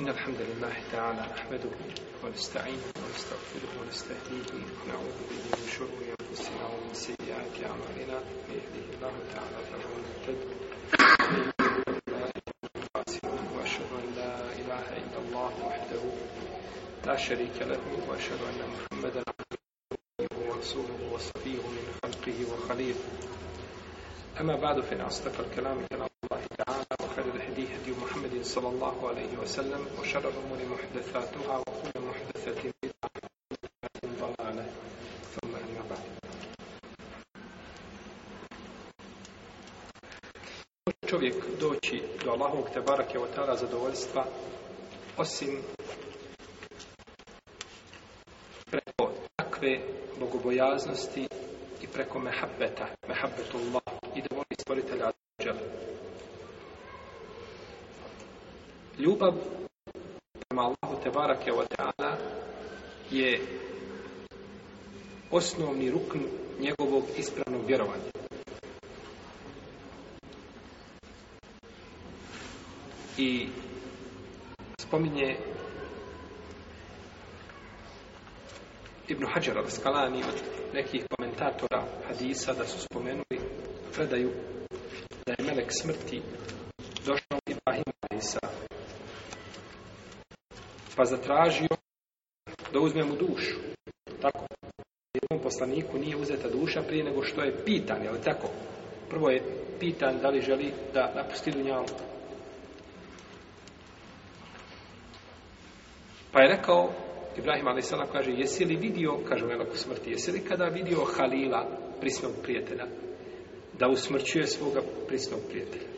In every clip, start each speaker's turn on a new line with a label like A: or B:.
A: إن الحمد لله تعالى نحمده ونستعينه ونستغفره ونستهديه ونعوذ به من شرور أنفسنا ومن سيئات أعمالنا من يهده الله تعالى فهو المهتد وأشهد أن لا إله إلا الله وحده لا شريك له وأشهد أن محمدا عبده ورسوله وصفيه من خلقه وخليله أما بعد فإن أصدق الكلام كلام رسوله صلى الله عليه وسلم وشر الأمور محدثاتها وكل محدثة بدعة ضلالة ثم أما بعد čovjek doći do Allahovog te barake od tada zadovoljstva osim preko takve bogobojaznosti i preko mehabbeta, mehabbetullah i da voli stvoritelja ljubav prema Allahu te barake je osnovni rukn njegovog ispravnog vjerovanja. I spominje Ibn Hajar al-Skalani od nekih komentatora hadisa da su spomenuli predaju da je melek smrti pa zatražio da uzme mu dušu. Tako, jednom poslaniku nije uzeta duša prije nego što je pitan, jel tako? Prvo je pitan da li želi da napusti dunjalu. Pa je rekao, Ibrahim a.s. kaže, jesi li vidio, kaže u smrti, jesi li kada vidio Halila, prisnog prijatelja, da usmrćuje svoga prisnog prijatelja?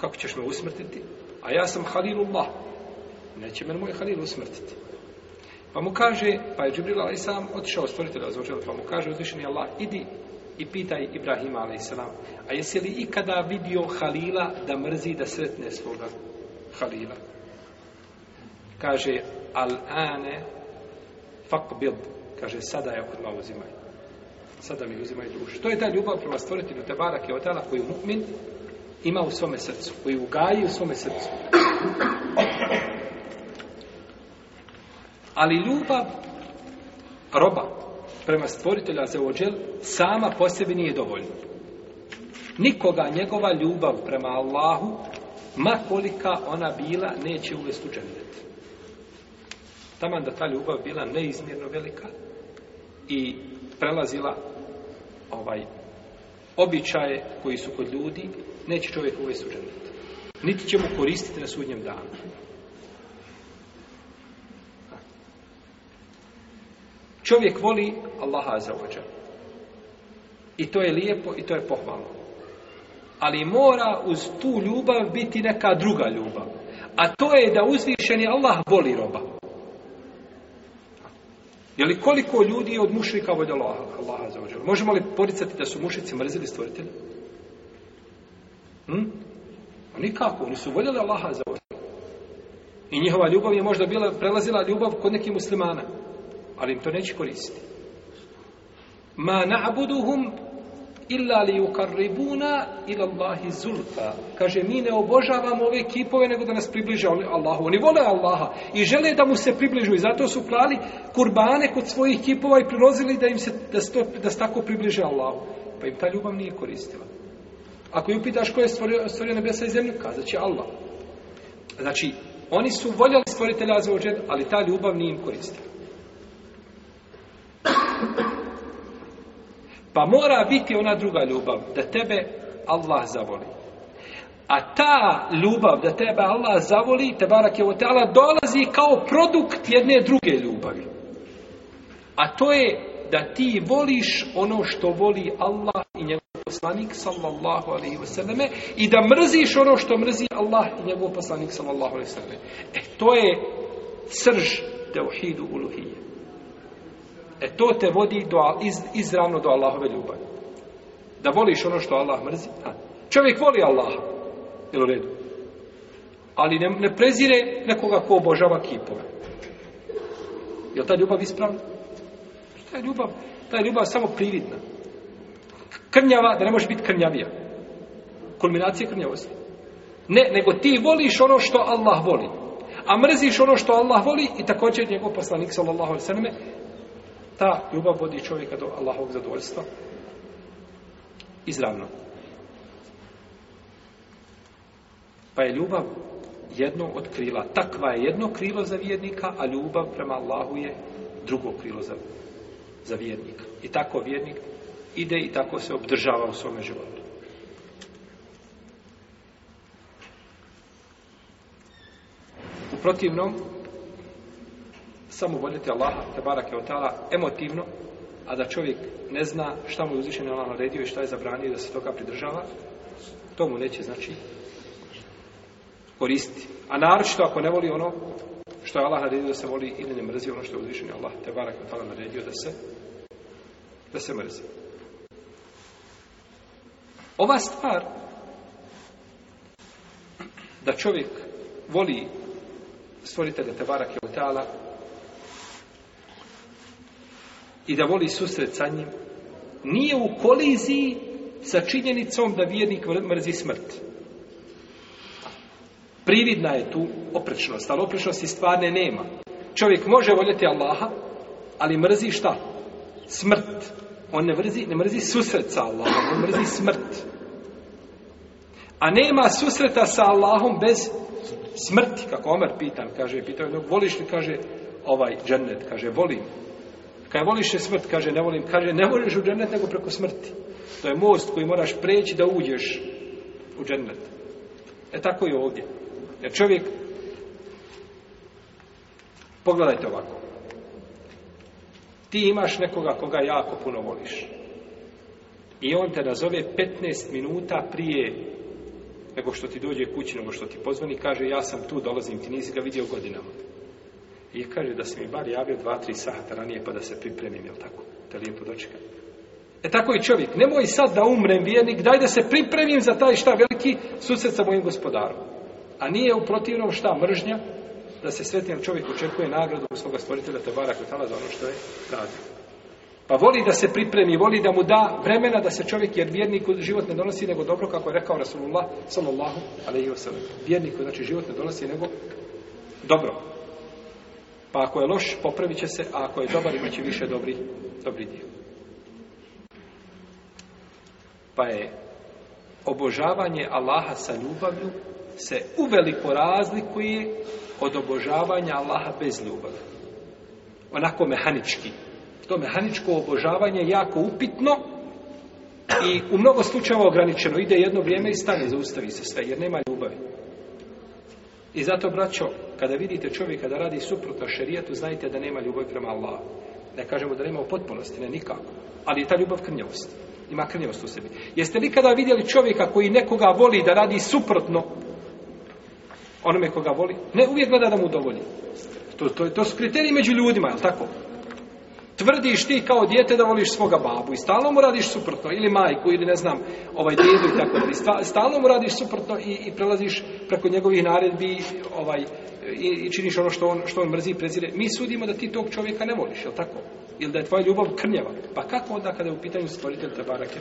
A: Kako ćeš me usmrtiti? A ja sam Halilullah, neće me moj Halil usmrtiti. Pa mu kaže, pa je Džibril alaih sam otišao stvoritelj pa mu kaže je Allah, idi i pitaj Ibrahima alaihissalam a jesi li ikada vidio Halila da mrzi da sretne svoga Halila? Kaže, al ane bil kaže, sada je odmah uzimaj. Sada mi uzimaj duš To je ta ljubav prema stvoritelju Tebara Keotala koju mu'min ima u svome srcu, koju gaji u svome srcu. Ali ljubav roba prema stvoritelja za ođel sama po sebi nije dovoljna. Nikoga njegova ljubav prema Allahu, ma kolika ona bila, neće uvesti u dženet. Taman da ta ljubav bila neizmjerno velika i prelazila ovaj običaje koji su kod ljudi, neće čovjek uvesti u dženet. Niti će mu koristiti na sudnjem danu. Čovjek voli Allaha za I to je lijepo i to je pohvalno. Ali mora uz tu ljubav biti neka druga ljubav. A to je da uzvišeni Allah voli roba. Je li koliko ljudi je od mušrika voljelo Allaha za Možemo li poricati da su mušici mrzili stvoritelja? Hm? Pa nikako, oni su voljeli Allaha za I njihova ljubav je možda bila prelazila ljubav kod nekih muslimana ali im to neće koristiti. Ma na'buduhum illa li ukarribuna ila Allahi zulfa. Kaže mi ne obožavamo ove kipove nego da nas približe Allahu. Oni vole Allaha i žele da mu se približu i zato su klali kurbane kod svojih kipova i prilozili da im se da, da se tako približe Allahu. Pa im ta ljubav nije koristila. Ako ju pitaš ko je stvorio, stvorio nebesa i zemlju, kazat će Allah. Znači, oni su voljeli stvoritelja za ali ta ljubav nije im koristila. Pa mora biti ona druga ljubav, da tebe Allah zavoli. A ta ljubav da tebe Allah zavoli, te barak je otala, dolazi kao produkt jedne druge ljubavi. A to je da ti voliš ono što voli Allah i njegov poslanik sallallahu alaihi wasallame i da mrziš ono što mrzi Allah i njegov poslanik sallallahu alaihi wasallame. E to je srž teuhidu uluhije. E to te vodi do, iz, izravno do Allahove ljubavi. Da voliš ono što Allah mrzi. Čovjek voli Allaha. Jel u redu? Ali ne, prezire nekoga ko obožava kipove. Jel ta ljubav ispravna? Ta ljubav, ta ljubav samo prividna. Krnjava, da ne može biti krnjavija. Kulminacija krnjavosti. Ne, nego ti voliš ono što Allah voli. A mrziš ono što Allah voli i također njegov poslanik sallallahu sallam, ta ljubav vodi čovjeka do Allahovog zadovoljstva izravno. Pa je ljubav jedno od krila. Takva je jedno krilo za vjernika, a ljubav prema Allahu je drugo krilo za, za vjernika. I tako vjernik ide i tako se obdržava u svome životu. U protivnom, samo voljeti Allaha te barake emotivno, a da čovjek ne zna šta mu je uzvišen Allah naredio i šta je zabranio da se toga pridržava, to mu neće znači koristiti. A naročito ako ne voli ono što je Allah naredio da se voli ili ne mrzi ono što je uzvišen Allah te barake naredio da se da se mrzi. Ova stvar da čovjek voli stvoritelja Tebara Kevtala i da voli susret sa njim, nije u koliziji sa činjenicom da vjernik mrzi smrt. Prividna je tu oprečnost, ali oprečnosti stvarne nema. Čovjek može voljeti Allaha, ali mrzi šta? Smrt. On ne mrzi, ne mrzi susret sa Allahom, on mrzi smrt. A nema susreta sa Allahom bez smrti, kako Omer pitan, kaže, pitao jednog, voliš li, kaže, ovaj džennet, kaže, volim. Kaj voliš je smrt, kaže, ne volim, kaže, ne voliš u džennet nego preko smrti. To je most koji moraš preći da uđeš u džennet. E tako i ovdje. Jer čovjek, pogledajte ovako, ti imaš nekoga koga jako puno voliš. I on te nazove 15 minuta prije nego što ti dođe kući, nego što ti pozvani, kaže ja sam tu, dolazim, ti nisi ga vidio godinama. I kaže da se mi bar javio dva, tri sata ranije pa da se pripremim, jel tako? Da lijepo dočekam. E tako i čovjek, nemoj sad da umrem vjernik, daj da se pripremim za taj šta veliki susret sa mojim gospodarom. A nije u protivnom šta mržnja, da se sretnijem čovjek očekuje nagradu svoga stvoritelja Tebara Kvetala za ono što je radio. Pa voli da se pripremi, voli da mu da vremena da se čovjek, jer vjernik život ne donosi nego dobro, kako je rekao Rasulullah sallallahu alaihi sallam. Vjerniku, znači život ne donosi nego dobro. Pa ako je loš, popravit će se, a ako je dobar, imat će više dobri, dobri dio. Pa je obožavanje Allaha sa ljubavlju se uveliko razlikuje od obožavanja Allaha bez ljubavi. Onako mehanički. To mehaničko obožavanje je jako upitno i u mnogo slučajeva ograničeno. Ide jedno vrijeme i stane, zaustavi se sve, jer nema ljubavi. I zato, braćo, kada vidite čovjeka da radi suprotno šerijatu, znajte da nema ljubav prema Allahu. Ne kažemo da nema u potpunosti, ne nikako. Ali je ta ljubav krnjavost. Ima krnjavost u sebi. Jeste li kada vidjeli čovjeka koji nekoga voli da radi suprotno onome koga voli? Ne, uvijek gleda da mu dovolji. To, to, to su kriteriji među ljudima, je li tako? Tvrdiš ti kao dijete da voliš svoga babu i stalno mu radiš suprotno, ili majku, ili ne znam, ovaj djedu i tako dalje. Stalno mu radiš suprotno i, i prelaziš preko njegovih naredbi ovaj, i, i, činiš ono što on, što on mrzi prezire. Mi sudimo da ti tog čovjeka ne voliš, jel tako? Ili da je tvoja ljubav krnjeva. Pa kako onda kada je u pitanju stvoritelj te barake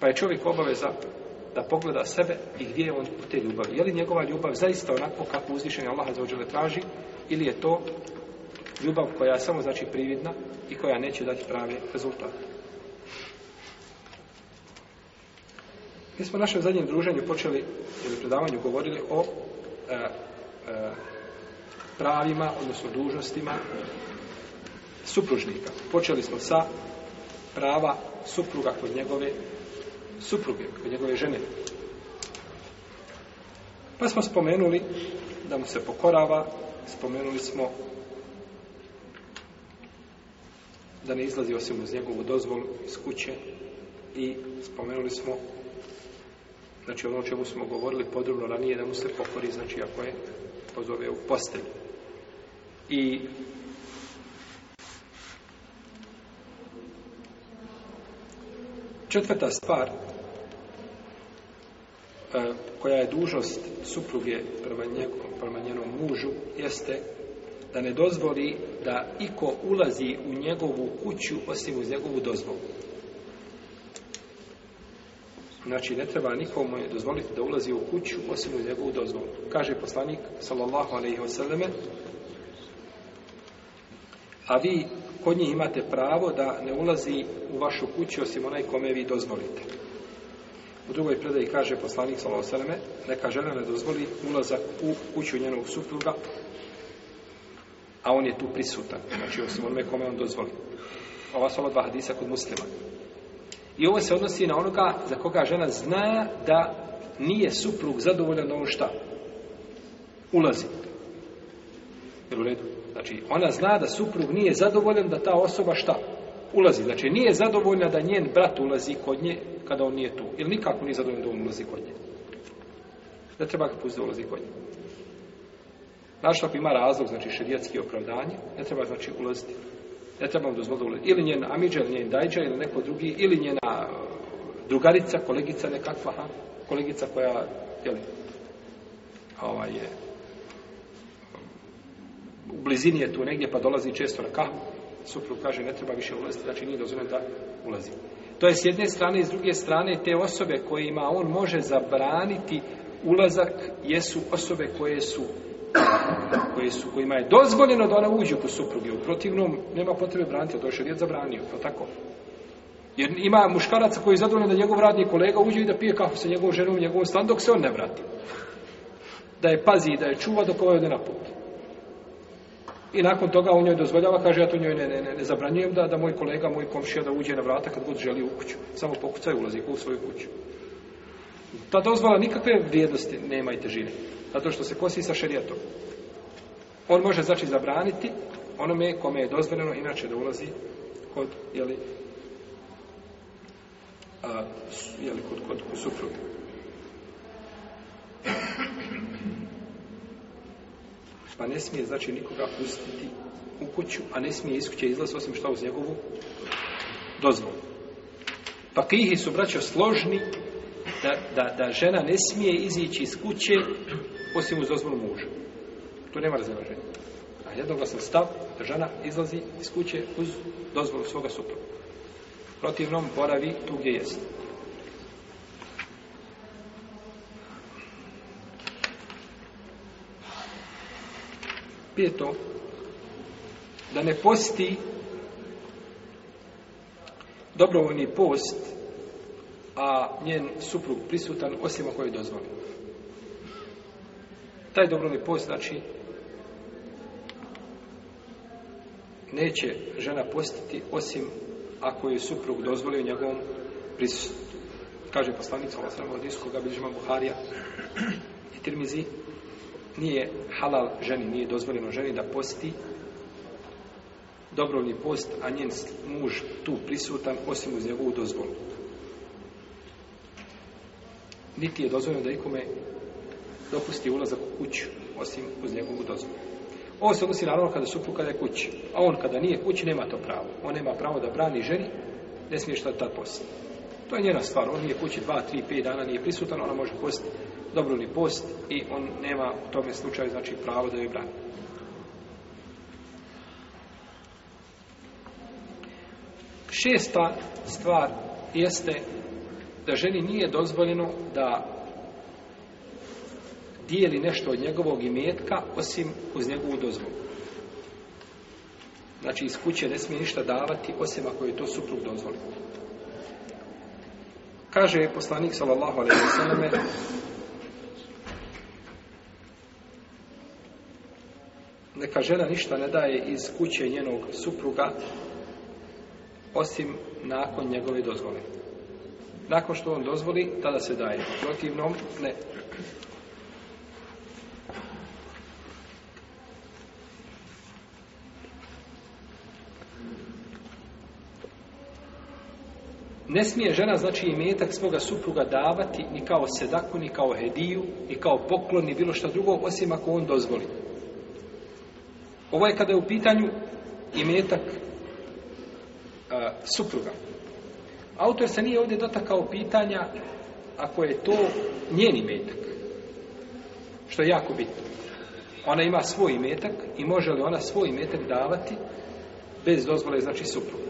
A: Pa je čovjek obaveza da pogleda sebe i gdje je on u te ljubavi. Je li njegova ljubav zaista onako kako uzvišenje Allaha ođele traži ili je to ljubav koja je samo znači prividna i koja neće dati pravi rezultat. Mi smo u našem zadnjem druženju počeli, ili predavanju govorili o e, e, pravima, odnosno dužnostima supružnika. Počeli smo sa prava supruga kod njegove supruge, kod njegove žene. Pa smo spomenuli da mu se pokorava, spomenuli smo da ne izlazi osim uz njegovu dozvolu iz kuće i spomenuli smo znači ono o čemu smo govorili podrobno ranije da mu se pokori znači ako je pozove u postelju i Četvrta stvar e, koja je dužnost supruge prema, prema njenom mužu jeste da ne dozvoli da iko ulazi u njegovu kuću osim uz njegovu dozvolu. Znači, ne treba nikomu dozvoliti da ulazi u kuću osim uz njegovu dozvolu. Kaže poslanik, sallallahu alaihi sallame, a vi kod njih imate pravo da ne ulazi u vašu kuću osim onaj kome vi dozvolite. U drugoj predaji kaže poslanik Salosaleme, neka žena ne dozvoli ulazak u kuću njenog supruga, a on je tu prisutan, znači osim onome kome on dozvoli. Ova su ova dva hadisa kod muslima. I ovo se odnosi na onoga za koga žena zna da nije suprug zadovoljan da šta? Ulazi. jer u redu? Znači, ona zna da suprug nije zadovoljan da ta osoba šta? Ulazi. Znači, nije zadovoljna da njen brat ulazi kod nje kada on nije tu. Ili nikako nije zadovoljan da on ulazi kod nje. Da treba ga pustiti da ulazi kod nje. Znači, ako ima razlog, znači šerijatski opravdanje, ne treba znači ulaziti. Ne treba mu dozvoliti da Ili njen Amiđa, ili njen dajđa, ili neko drugi, ili njena uh, drugarica, kolegica nekakva, ha? kolegica koja, jel, ovaj je, u blizini je tu negdje pa dolazi često na kahvu, suprug kaže ne treba više ulaziti, znači nije dozvoljeno da ulazi. To je s jedne strane i s druge strane te osobe kojima on može zabraniti ulazak jesu osobe koje su koje su, kojima je dozvoljeno da ona uđe kod supruge. U protivnom, nema potrebe braniti, to je rijet zabranio, to tako. Jer ima muškaraca koji je zadovoljan da njegov radni kolega uđe i da pije kafu sa njegovom ženom, njegovom stan, dok se on ne vrati. Da je pazi i da je čuva dok ovaj ode na put i nakon toga on njoj dozvoljava, kaže ja to njoj ne, ne, ne, ne zabranjujem da, da moj kolega, moj komšija da uđe na vrata kad god želi u kuću. Samo pokucaj ulazi u svoju kuću. Ta dozvola nikakve vrijednosti nema i težine. Zato što se kosi sa šerijatom. On može znači zabraniti onome kome je dozvoljeno inače da ulazi kod, jeli, a, jeli, kod, kod, kod supruge. Pa ne smije, znači, nikoga pustiti u kuću, a ne smije iz kuće izlaz, osim što uz njegovu dozvolu. Pa kihi su, braćo, složni da, da, žena ne smije izići iz kuće osim uz dozvolu muža. Tu nema razilaženja. A jednoglasan stav da žena izlazi iz kuće uz dozvolu svoga supruga. Protivnom boravi tu gdje jeste. to, da ne posti dobrovoljni post, a njen suprug prisutan, osim ako je dozvoli. Taj dobrovoljni post, znači, neće žena postiti, osim ako je suprug dozvolio njegovom prisutu. Kaže poslanica sallallahu od Buharija i Tirmizi, nije halal ženi, nije dozvoljeno ženi da posti dobrovni post, a njen muž tu prisutan, osim uz njegovu dozvolu. Niti je dozvoljeno da ikome dopusti ulazak u kuću, osim uz njegovu dozvolu. Ovo se odnosi naravno kada su kada je kući, a on kada nije kući nema to pravo. On nema pravo da brani ženi, ne smije šta ta posti. To je njena stvar, on nije kući dva, tri, pet dana, nije prisutan, ona može postiti dobrovni post i on nema u tome slučaju znači pravo da joj brani. Šesta stvar jeste da ženi nije dozvoljeno da dijeli nešto od njegovog imetka osim uz njegovu dozvolu. Znači iz kuće ne smije ništa davati osim ako je to suprug dozvoli. Kaže je poslanik sallallahu neka žena ništa ne daje iz kuće njenog supruga osim nakon njegove dozvole. Nakon što on dozvoli, tada se daje. Protivnom, ne. Ne smije žena, znači, i metak svoga supruga davati ni kao sedaku, ni kao hediju, ni kao poklon, ni bilo šta drugo, osim ako on dozvoli. Ovo je kada je u pitanju imetak a, supruga. Autor se nije ovdje dotakao pitanja ako je to njen imetak. Što je jako bitno. Ona ima svoj imetak i može li ona svoj imetak davati bez dozvole, znači supruga.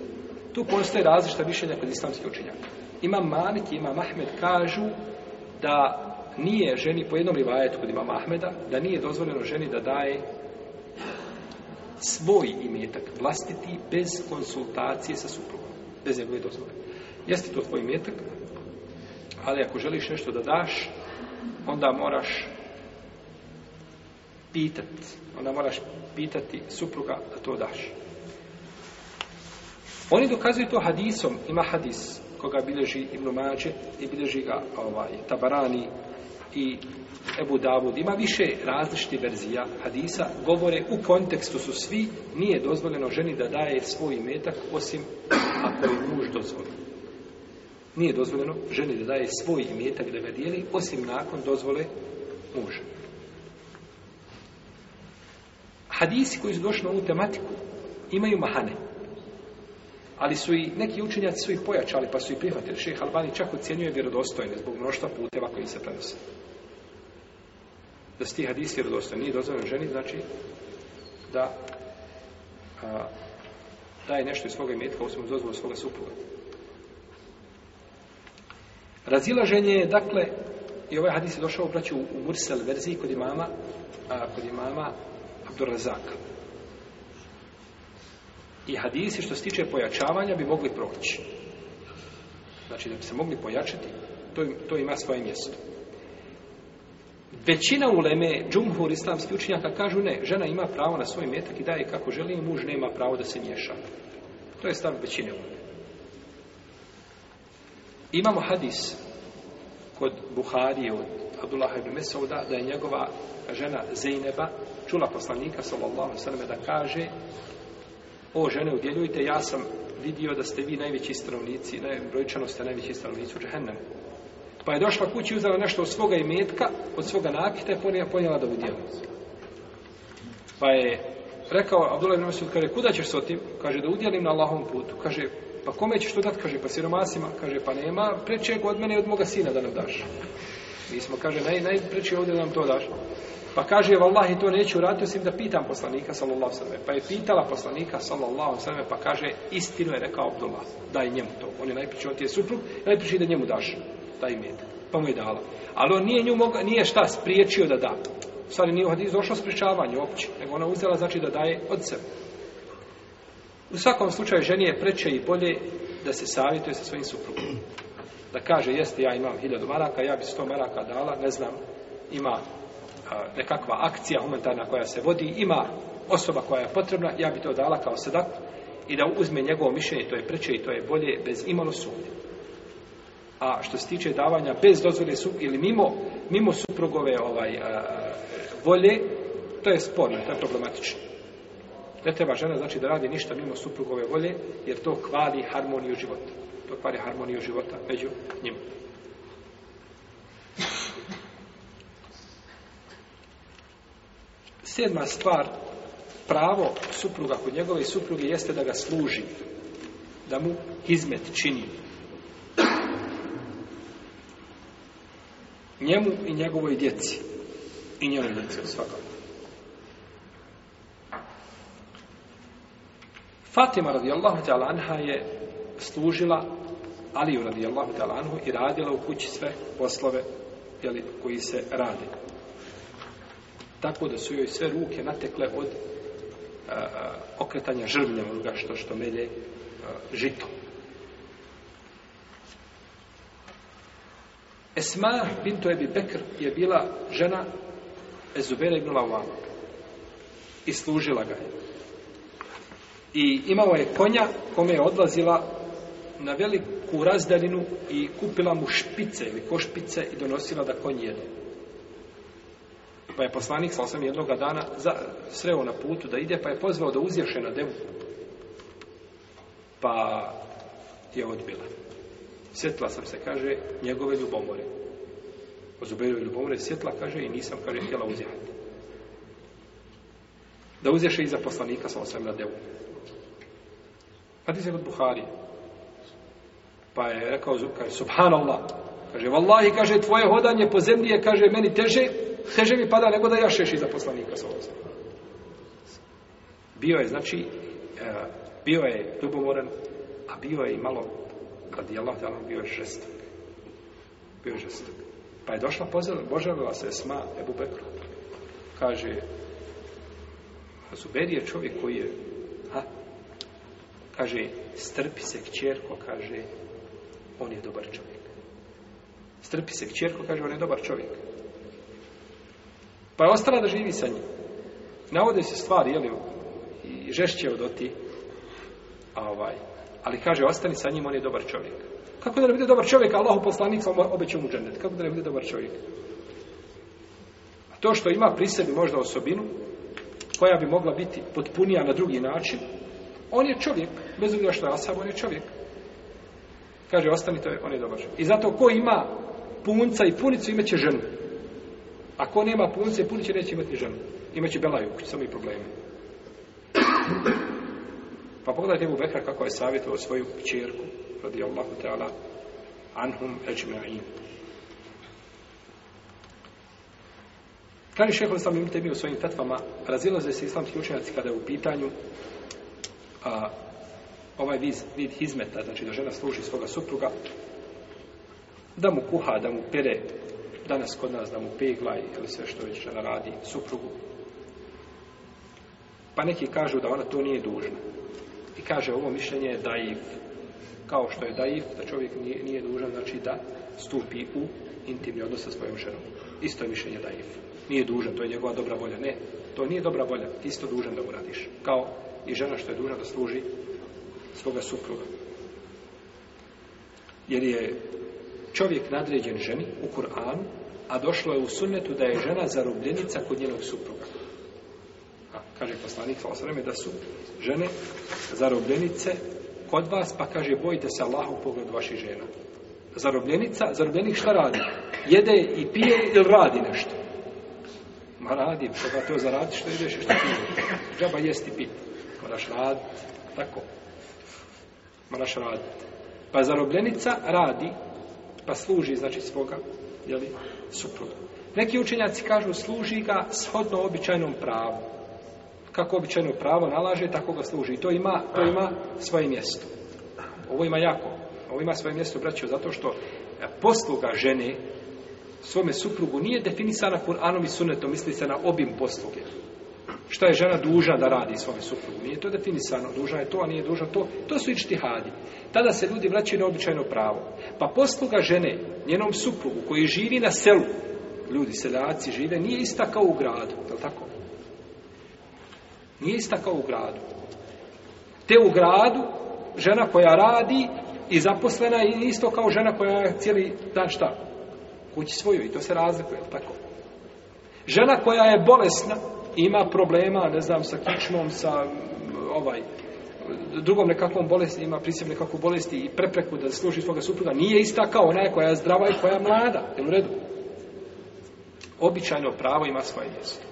A: Tu postoje različita mišljenja kod islamskih učinjaka. Ima Malik ima Imam Ahmed kažu da nije ženi po jednom rivajetu kod ima Mahmeda da nije dozvoljeno ženi da daje svoj imetak vlastiti bez konsultacije sa suprugom, bez njegove dozvole. Jeste to tvoj imetak, ali ako želiš nešto da daš, onda moraš pitati, onda moraš pitati supruga da to daš. Oni dokazuju to hadisom, ima hadis koga bilježi Ibn Mađe i bilježi ga ovaj, Tabarani i Ebu Davud, ima više različitih verzija hadisa, govore u kontekstu su svi, nije dozvoljeno ženi da daje svoj imetak, osim ako je muž dozvoli. Nije dozvoljeno ženi da daje svoj imetak da ga dijeli, osim nakon dozvole muža. Hadisi koji su došli na ovu tematiku imaju mahane. Ali su i neki učenjaci su ih pojačali pa su i prihvatili. Šeh Albani čak ocjenjuje vjerodostojne zbog mnoštva puteva koji se prenose da sti ti hadisi rodostan, Nije dozvoljeno ženi, znači da a, daje nešto iz svoga imetka osim uz dozvolu svoga supruga. Razilaženje je, dakle, i ovaj hadis je došao, braću, u Mursel verziji kod imama, a, kod imama Abdurazaka. I hadisi što se tiče pojačavanja bi mogli proći. Znači da bi se mogli pojačati, to, to ima svoje mjesto. Većina uleme, džumhur islamski učinjaka kažu ne, žena ima pravo na svoj metak i daje kako želi i muž nema pravo da se miješa. To je stav većine uleme. Imamo hadis kod Buharije od Abdullah ibn Mesauda da je njegova žena Zeyneba, čula poslanika sallallahu alejhi da kaže o žene udjeljujte ja sam vidio da ste vi najveći stanovnici, brojčano ste najveći stanovnici u džahennemu pa je došla kući i uzela nešto od svoga imetka, od svoga nakita i ponija ponijela da udjela. Pa je rekao Abdullah ibn Masud, kaže, kuda ćeš s otim? Kaže, da udjelim na Allahom putu. Kaže, pa kome ćeš to dati? Kaže, pa siromasima. Kaže, pa nema prečeg od mene i od moga sina da nam daš. Mi smo, kaže, naj, najpreči ovdje da nam to daš. Pa kaže, vallahi, to neću raditi, osim da pitam poslanika, sallallahu sallam. Pa je pitala poslanika, sallallahu sallam, pa kaže, istinu je rekao Abdullah, daj njemu to. On je najpriče, on ti je suprug, najpriče da njemu daš taj imetak. Pa mu je dala. Ali on nije nju moga, nije šta spriječio da da. Sada nije ovdje sprječavanje spriječavanje uopće. nego ona uzela znači da daje od sebe. U svakom slučaju ženi je preče i bolje da se savjetuje sa svojim suprugom. Da kaže, jeste, ja imam hiljadu maraka, ja bi sto maraka dala, ne znam, ima nekakva akcija humanitarna koja se vodi, ima osoba koja je potrebna, ja bi to dala kao sedak i da uzme njegovo mišljenje, to je preče i to je bolje bez imalo sumnje a što se tiče davanja bez dozvole su ili mimo, mimo suprugove ovaj, volje, to je sporno, to je problematično. Ne treba žena znači da radi ništa mimo suprugove volje, jer to kvali harmoniju života. To kvali harmoniju života među njima. Sedma stvar, pravo supruga kod njegove supruge jeste da ga služi, da mu izmet čini, Njemu i njegovoj djeci. I njenoj djeci svakako. Fatima radijallahu ta'ala anha je služila Aliju radijallahu ta'ala anhu i radila u kući sve poslove jeli, koji se rade. Tako da su joj sve ruke natekle od okretanja žrvnja onoga što, što melje žito. Esma bintu Ebi Bekr je bila žena Ezubera u Lawama i služila ga je. I imao je konja kome je odlazila na veliku razdaljinu i kupila mu špice ili košpice i donosila da konj jede. Pa je poslanik sa osam jednoga dana za, sreo na putu da ide, pa je pozvao da uzješe na devu. Pa je odbila. Sjetla sam se, kaže, njegove ljubomore. O Zubeirove ljubomore sjetla, kaže, i nisam, kaže, htjela uzeti. Da uzješe za poslanika sa osam na devu. Hadis je od Buhari. Pa je rekao, kaže, subhanallah. Kaže, vallahi, kaže, tvoje hodanje po zemlji je, kaže, meni teže, teže mi pada nego da jašeš za poslanika sa osam. Bio je, znači, e, bio je ljubomoran, a bio je i malo kad Allah da bio žestok. Bio žestok. Pa je došla božavila se sma Ebu Bekru. Kaže, Zuberi je čovjek koji je, ha, kaže, strpi se kćerko, kaže, on je dobar čovjek. Strpi se kćerko, kaže, on je dobar čovjek. Pa je ostala da živi sa njim. Navode se stvari, jel, i žešće od oti, a ovaj, ali kaže, ostani sa njim, on je dobar čovjek. Kako da ne bude dobar čovjek, Allahu poslanik obećao mu džennet. Kako da ne bude dobar čovjek? A to što ima pri sebi možda osobinu, koja bi mogla biti potpunija na drugi način, on je čovjek, bez obzira što je asab, on je čovjek. Kaže, ostani, to je, on je dobar čovjek. I zato ko ima punca i punicu, imat će ženu. A ko nema punca i punice, neće imati ženu. Imaće belaju, samo i problemi. Pa pogledajte u Bekra kako je savjetovao svoju čerku, radi Allahu Teala, anhum ajma'in. Kaže šehol sam u svojim tatvama, razilaze se islamski učenjaci kada je u pitanju a, ovaj vid, vid hizmeta, znači da žena služi svoga supruga, da mu kuha, da mu pere, danas kod nas da mu pegla ili sve što već žena radi suprugu. Pa neki kažu da ona to nije dužna. I kaže ovo mišljenje je daif. Kao što je daif, da čovjek nije, nije dužan, znači da stupi u intimni odnos sa svojom ženom. Isto je mišljenje daif. Nije dužan, to je njegova dobra volja. Ne, to nije dobra volja, isto dužan da uradiš. Kao i žena što je dužan da služi svoga supruga. Jer je čovjek nadređen ženi u Kur'anu, a došlo je u sunnetu da je žena zarobljenica kod njenog supruga. Kaže poslanik sa osreme da su žene zarobljenice kod vas, pa kaže bojite se u pogledu vaših žena. Zarobljenica, zarobljenik šta radi? Jede i pije ili radi nešto? Ma radi, treba pa to zaradi što ideš i što pije. Džaba jesti piti. Moraš raditi, tako. Moraš raditi. Pa zarobljenica radi, pa služi, znači, svoga, jeli, supruga. Neki učenjaci kažu, služi ga shodno običajnom pravu kako običajno pravo nalaže, tako ga služi. I to ima, to ima svoje mjesto. Ovo ima jako. Ovo ima svoje mjesto, braćo, zato što e, posluga žene svome suprugu nije definisana Kur'anom i Sunnetom, misli se na obim posluge. Šta je žena dužna da radi svome suprugu? Nije to definisano, duža je to, a nije duža to. To su ičtihadi. Tada se ljudi vraćaju na običajno pravo. Pa posluga žene, njenom suprugu koji živi na selu, ljudi seljaci žive, nije ista kao u gradu, je li tako? Nije ista kao u gradu. Te u gradu, žena koja radi i zaposlena je isto kao žena koja je cijeli dan šta? Kući svoju i to se razlikuje, tako? Žena koja je bolesna ima problema, ne znam, sa kičmom, sa ovaj, drugom nekakvom bolesti, ima prisim nekakvu bolesti i prepreku da služi svoga supruga, nije ista kao ona koja je zdrava i koja je mlada, jel u redu? Običajno pravo ima svoje mjesto.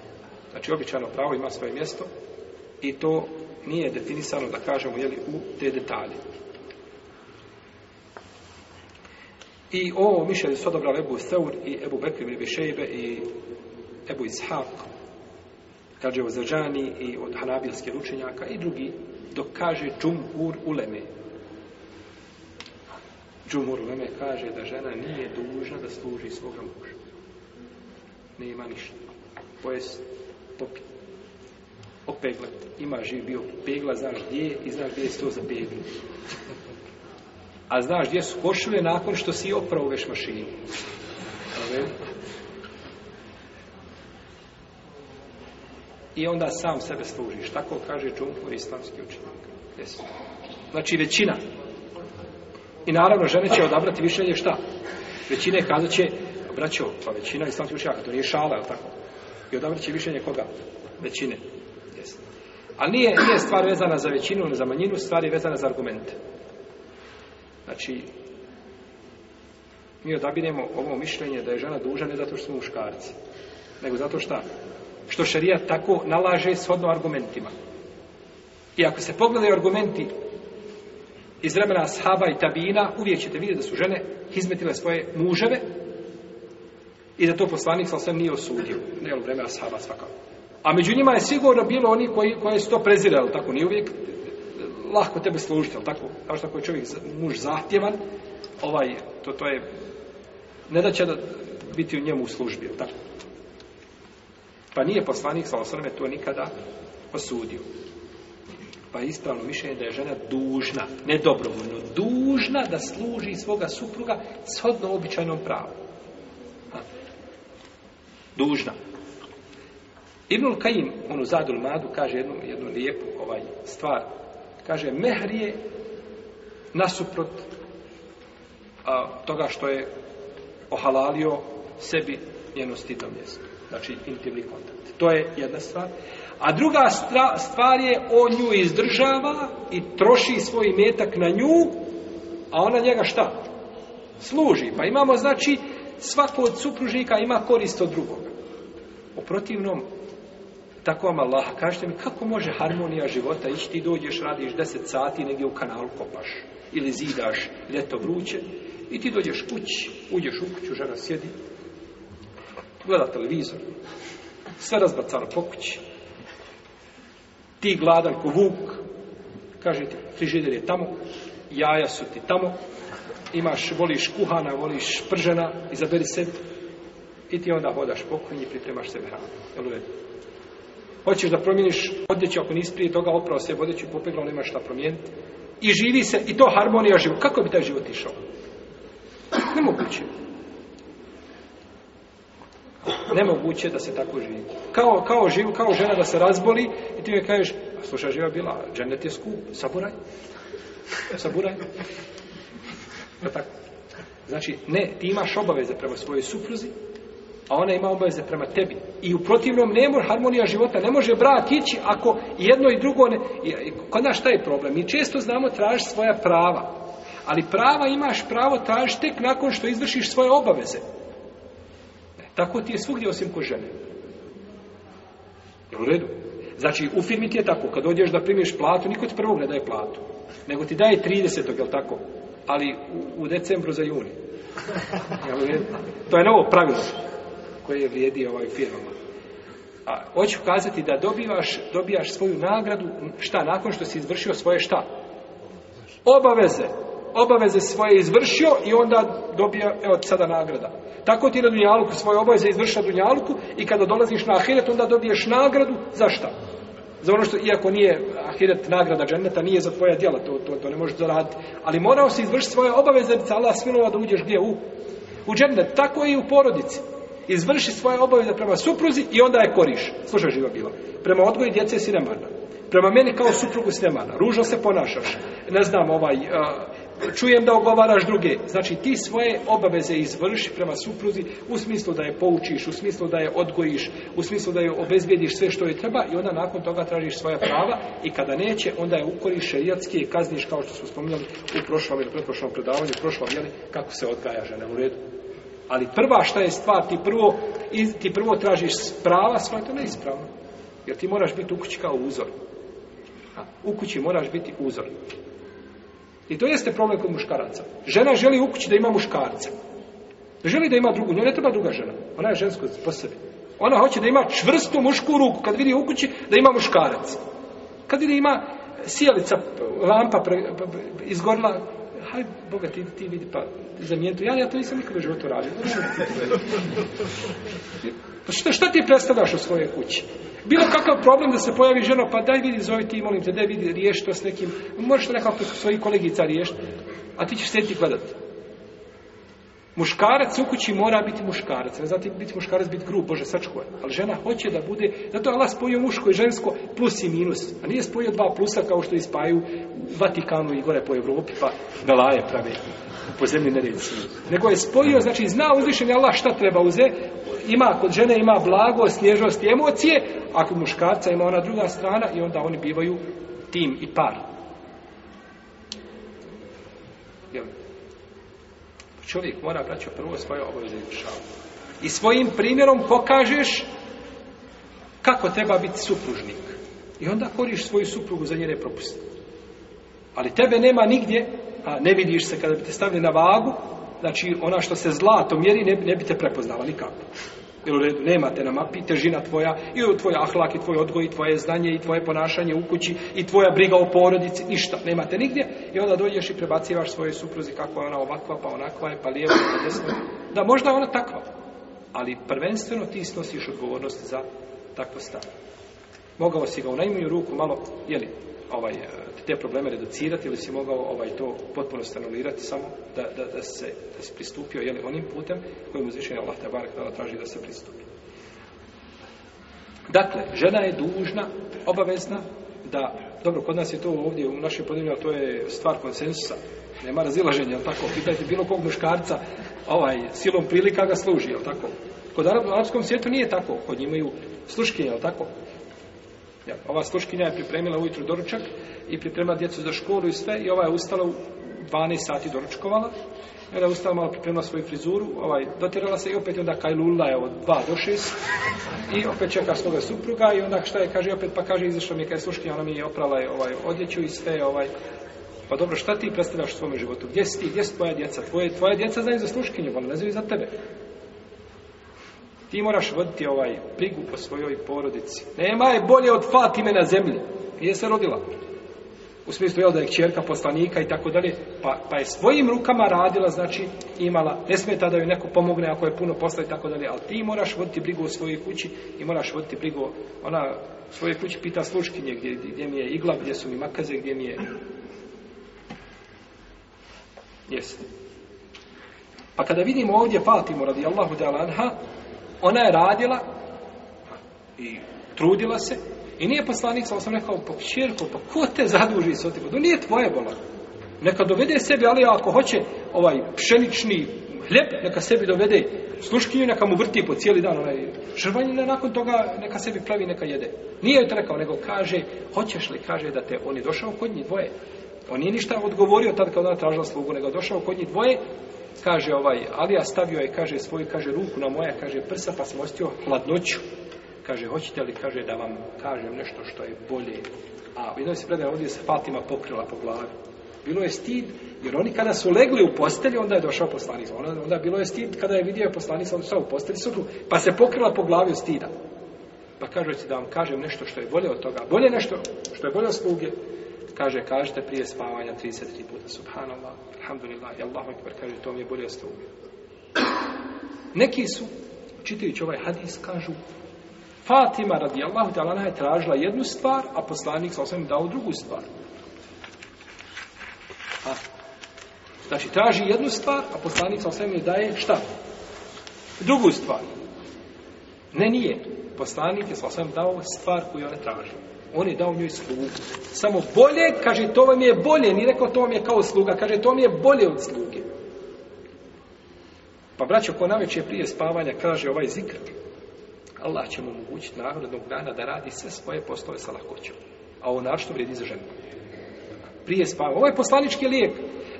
A: Znači, običajno pravo ima svoje mjesto i to nije definisano da kažemo jeli, u te detalje. I ovo mišljenje su odobrali Ebu Seur i Ebu Bekri ibn Šebe i Ebu Ishaq, kaže o Zrđani i od Hanabilske ručenjaka i drugi, dok kaže Džumur Uleme. Džumur Uleme kaže da žena nije dužna da služi svoga muža. Ne ima ništa. Pojest, popiti opeglat. Ima živ bio pegla, znaš gdje i znaš gdje je to za peglu. A znaš gdje su košulje nakon što si oprao veš mašinu. I onda sam sebe služiš. Tako kaže džumpur islamski učinjak. Znači većina. I naravno žene će odabrati mišljenje šta? Većine je kazat će, braćo, pa većina islamski učinjaka, to nije šala, je tako? I odabrat će mišljenje koga? Većine. Ali nije, nije stvar vezana za većinu ili za manjinu, stvar je vezana za argumente. Znači, mi odabiremo ovo mišljenje da je žena duža ne zato što smo muškarci, nego zato što što šerijat tako nalaže shodno argumentima. I ako se pogledaju argumenti iz vremena shaba i tabina, uvijek ćete vidjeti da su žene izmetile svoje muževe i da to poslanik sam nije osudio. Ne u vremena shaba svakako. A među njima je sigurno bilo oni koji, koje su to prezirali, tako nije uvijek eh, lahko tebe služiti, ali tako, kao što je čovjek muž zahtjevan, ovaj, to, to je, ne da će biti u njemu u službi, tako. Pa nije poslanik sa osvrme, to nikada osudio. Pa je ispravno mišljenje da je žena dužna, ne dobrovoljno, dužna da služi svoga supruga shodno običajnom pravu. Dužna. Ibnul Kajim, on u Zadul Madu, kaže jednu, jednu lijepu ovaj, stvar. Kaže, mehr je nasuprot a, toga što je ohalalio sebi njeno stidno mjesto. Znači, intimni kontakt. To je jedna stvar. A druga stvar je, on nju izdržava i troši svoj metak na nju, a ona njega šta? Služi. Pa imamo, znači, svako od supružnika ima korist od drugoga. U protivnom, tako vam Allah, kažete mi, kako može harmonija života ići, ti dođeš, radiš deset sati, negdje u kanalu kopaš, ili zidaš, ljeto vruće, i ti dođeš kući, uđeš u kuću, žena sjedi, gleda televizor, sve razbacano po kući, ti gladan ko vuk, kažete, frižider je tamo, jaja su ti tamo, imaš, voliš kuhana, voliš pržena, izaberi se i ti onda hodaš pokojni i pripremaš sebe hranu. Hoćeš da promijeniš odjeću ako nisi prije toga oprao se i popegla, nema šta promijeniti. I živi se, i to harmonija život. Kako bi taj život išao? Nemoguće. Nemoguće da se tako živi. Kao, kao, živ, kao žena da se razboli i ti joj kažeš, a slušaj živa bila, dženet je skup, saburaj. E, saburaj. Pa tako. Znači, ne, ti imaš obaveze prema svojoj supruzi, a ona ima obaveze prema tebi. I u protivnom može harmonija života. Ne može brat ići ako jedno i drugo ne... Kod nas šta je problem? Mi često znamo tražiti svoja prava. Ali prava imaš pravo tražiti tek nakon što izvršiš svoje obaveze. E, tako ti je svugdje osim ko žene. je u redu? Znači, u firmi ti je tako, kad dođeš da primiš platu, niko ti prvog ne daje platu. Nego ti daje 30. jel tako? Ali u, decembru za juni. To je novo pravilo koje vrijedi ovaj firmama A hoću kazati da dobivaš, dobijaš svoju nagradu, šta, nakon što si izvršio svoje šta? Obaveze. Obaveze svoje izvršio i onda dobija, evo sada nagrada. Tako ti na Dunjaluku svoje obaveze izvršio Dunjaluku i kada dolaziš na Ahiret, onda dobiješ nagradu za šta? Za ono što, iako nije Ahiret nagrada dženeta, nije za tvoja djela, to, to, to ne možeš zaraditi. Ali morao si izvršiti svoje obaveze, da Allah smilova da uđeš gdje u? U tako tako i u porodici izvrši svoje obaveze prema supruzi i onda je koriš. Slušaj živa bilo. Prema odgoji djece si nemarna Prema meni kao suprugu si nemarna Ružno se ponašaš. Ne znam, ovaj, čujem da ogovaraš druge. Znači ti svoje obaveze izvrši prema supruzi u smislu da je poučiš, u smislu da je odgojiš, u smislu da je obezbijediš sve što je treba i onda nakon toga tražiš svoja prava i kada neće, onda je ukoriš šerijatski i kazniš kao što smo spominjali u prošlom ili pretprošlom predavanju, prošlom, jeli, kako se odgaja žena u redu. Ali prva šta je stvar, ti prvo, ti prvo tražiš prava, sva to neispravno. Jer ti moraš biti u kući kao uzor. A, u kući moraš biti uzor. I to jeste problem kod muškaraca. Žena želi u kući da ima muškarca. Želi da ima drugu, njoj ne treba druga žena. Ona je žensko po sebi. Ona hoće da ima čvrstu mušku ruku. Kad vidi u kući, da ima muškarac. Kad vidi ima sjelica, lampa pre, aj Boga ti, ti vidi, pa za Ja, ja to nisam nikada u životu radio. Pa šta, šta ti predstavljaš u svojoj kući? Bilo kakav problem da se pojavi ženo pa daj vidi, zove ti, molim te, daj vidi, riješi to s nekim. Možeš to nekako svojih kolegica riješiti, a ti ćeš sjediti gledati. Muškarac u kući mora biti muškarac. Ne znate biti muškarac, biti grub, Bože, sačko je. Ali žena hoće da bude, zato je Allah spojio muško i žensko plus i minus. A nije spojio dva plusa kao što ispaju u Vatikanu i gore po Europi, pa laje prave po zemlji neredici. Nego je spojio, znači zna uzvišenje Allah šta treba uze, ima kod žene ima blago, snježnost i emocije, a kod muškarca ima ona druga strana i onda oni bivaju tim i par. Čovjek mora, braćo, prvo svoje obaveze izvršavati. I svojim primjerom pokažeš kako treba biti supružnik. I onda koriš svoju suprugu za njene propuste. Ali tebe nema nigdje, a ne vidiš se kada bi te stavili na vagu, znači ona što se zlato mjeri ne, ne bi te prepoznala nikako. Jel u redu, nemate na mapi, težina tvoja, i tvoj ahlak, i tvoj odgoj, i tvoje znanje, i tvoje ponašanje u kući, i tvoja briga o porodici, ništa, nemate nigdje. I onda dođeš i prebacivaš svoje supruzi kako je ona ovakva, pa onakva je, pa lijeva, pa desno. Da, možda je ona takva. Ali prvenstveno ti snosiš odgovornost za takvo stanje. Mogao si ga u najmanju ruku malo, jeli, ovaj, e, te probleme reducirati ili si mogao ovaj, to potpuno stanulirati samo da, da, da, se, pristupio jeli, onim putem kojim uzvišenje Allah te barak tada traži da se pristupi. Dakle, žena je dužna, obavezna da, dobro, kod nas je to ovdje u našoj podijelju, to je stvar konsensusa, nema razilaženja, jel tako? Pitajte bilo kog muškarca, ovaj, silom prilika ga služi, jel tako? Kod arabskom svijetu nije tako, kod njima imaju sluške, jel tako? Ova sluškinja je pripremila ujutru doručak i pripremila djecu za školu i sve i ova je ustala u 12 sati doručkovala. jer je ustala malo pripremila svoju frizuru, ovaj, dotirala se i opet onda kajlula je od 2 do 6 i opet čeka svoga supruga i onda šta je, kaže, opet pa kaže, izašla mi je kaj sluškinja, ona mi je oprala je, ovaj, odjeću i sve, ovaj, pa dobro, šta ti predstavljaš u svom životu? Gdje si ti? Gdje su tvoja djeca? Tvoje, tvoja djeca znaju za sluškinju, ona ne znaju za tebe. Ti moraš voditi ovaj brigu po svojoj porodici. Nema je bolje od Fatime na zemlji. Nije se rodila. U smislu, jel, da je čerka poslanika i tako dalje. Pa, pa je svojim rukama radila, znači, imala, ne smeta da joj neko pomogne ako je puno posla i tako dalje. Ali ti moraš voditi brigu o svojoj kući i moraš voditi brigu, ona u svojoj kući pita sluškinje gdje, gdje mi je igla, gdje su mi makaze, gdje mi je... Jeste. Pa kada vidimo ovdje Fatimu radi Allahu anha, ona je radila i trudila se i nije poslanik, sam sam rekao, pa čirko, pa ko te zaduži s otim? To nije tvoje bola. Neka dovede sebi, ali ako hoće ovaj pšenični hljeb, neka sebi dovede sluškinju, neka mu vrti po cijeli dan onaj šrvanjina, nakon toga neka sebi pravi, neka jede. Nije joj to rekao, nego kaže, hoćeš li, kaže da te, on je došao kod njih dvoje. On nije ništa odgovorio tad kad ona tražila slugu, nego došao kod njih dvoje kaže ovaj, Alija stavio je, kaže, svoju, kaže, ruku na moja, kaže, prsa, pa sam ostio hladnoću. Kaže, hoćete li, kaže, da vam kažem nešto što je bolje. A u jednoj se predaje ovdje se Fatima pokrila po glavi. Bilo je stid, jer oni kada su legli u postelji, onda je došao poslanik. Onda, onda bilo je stid kada je vidio poslanik, on u postelji pa se pokrila po glavi od stida. Pa kaže, da vam kažem nešto što je bolje od toga. Bolje nešto što je bolje od sluge, Kaže, kažete prije spavanja 33 puta. Subhanallah, alhamdulillah, Allahu ekber, kaže, to mi je bolje ste Neki su, čitajući ovaj hadis, kažu, Fatima radijallahu ta'ala je tražila jednu stvar, a poslanik sa osam dao drugu stvar. A, znači, traži jednu stvar, a poslanik sa osam daje šta? Drugu stvar. Ne, nije. Poslanik je sa osam dao stvar koju ona traži. On je dao njoj slugu. Samo bolje, kaže, to vam je bolje. Nije rekao, to vam je kao sluga. Kaže, to mi je bolje od sluge. Pa braćo, ko navečer prije spavanja kaže ovaj zikr, Allah će mu omogućiti Narodnog dana da radi sve svoje poslove sa lakoćom. A ovo našto vrijedi za ženu. Prije spavanja. Ovo je poslanički lijek.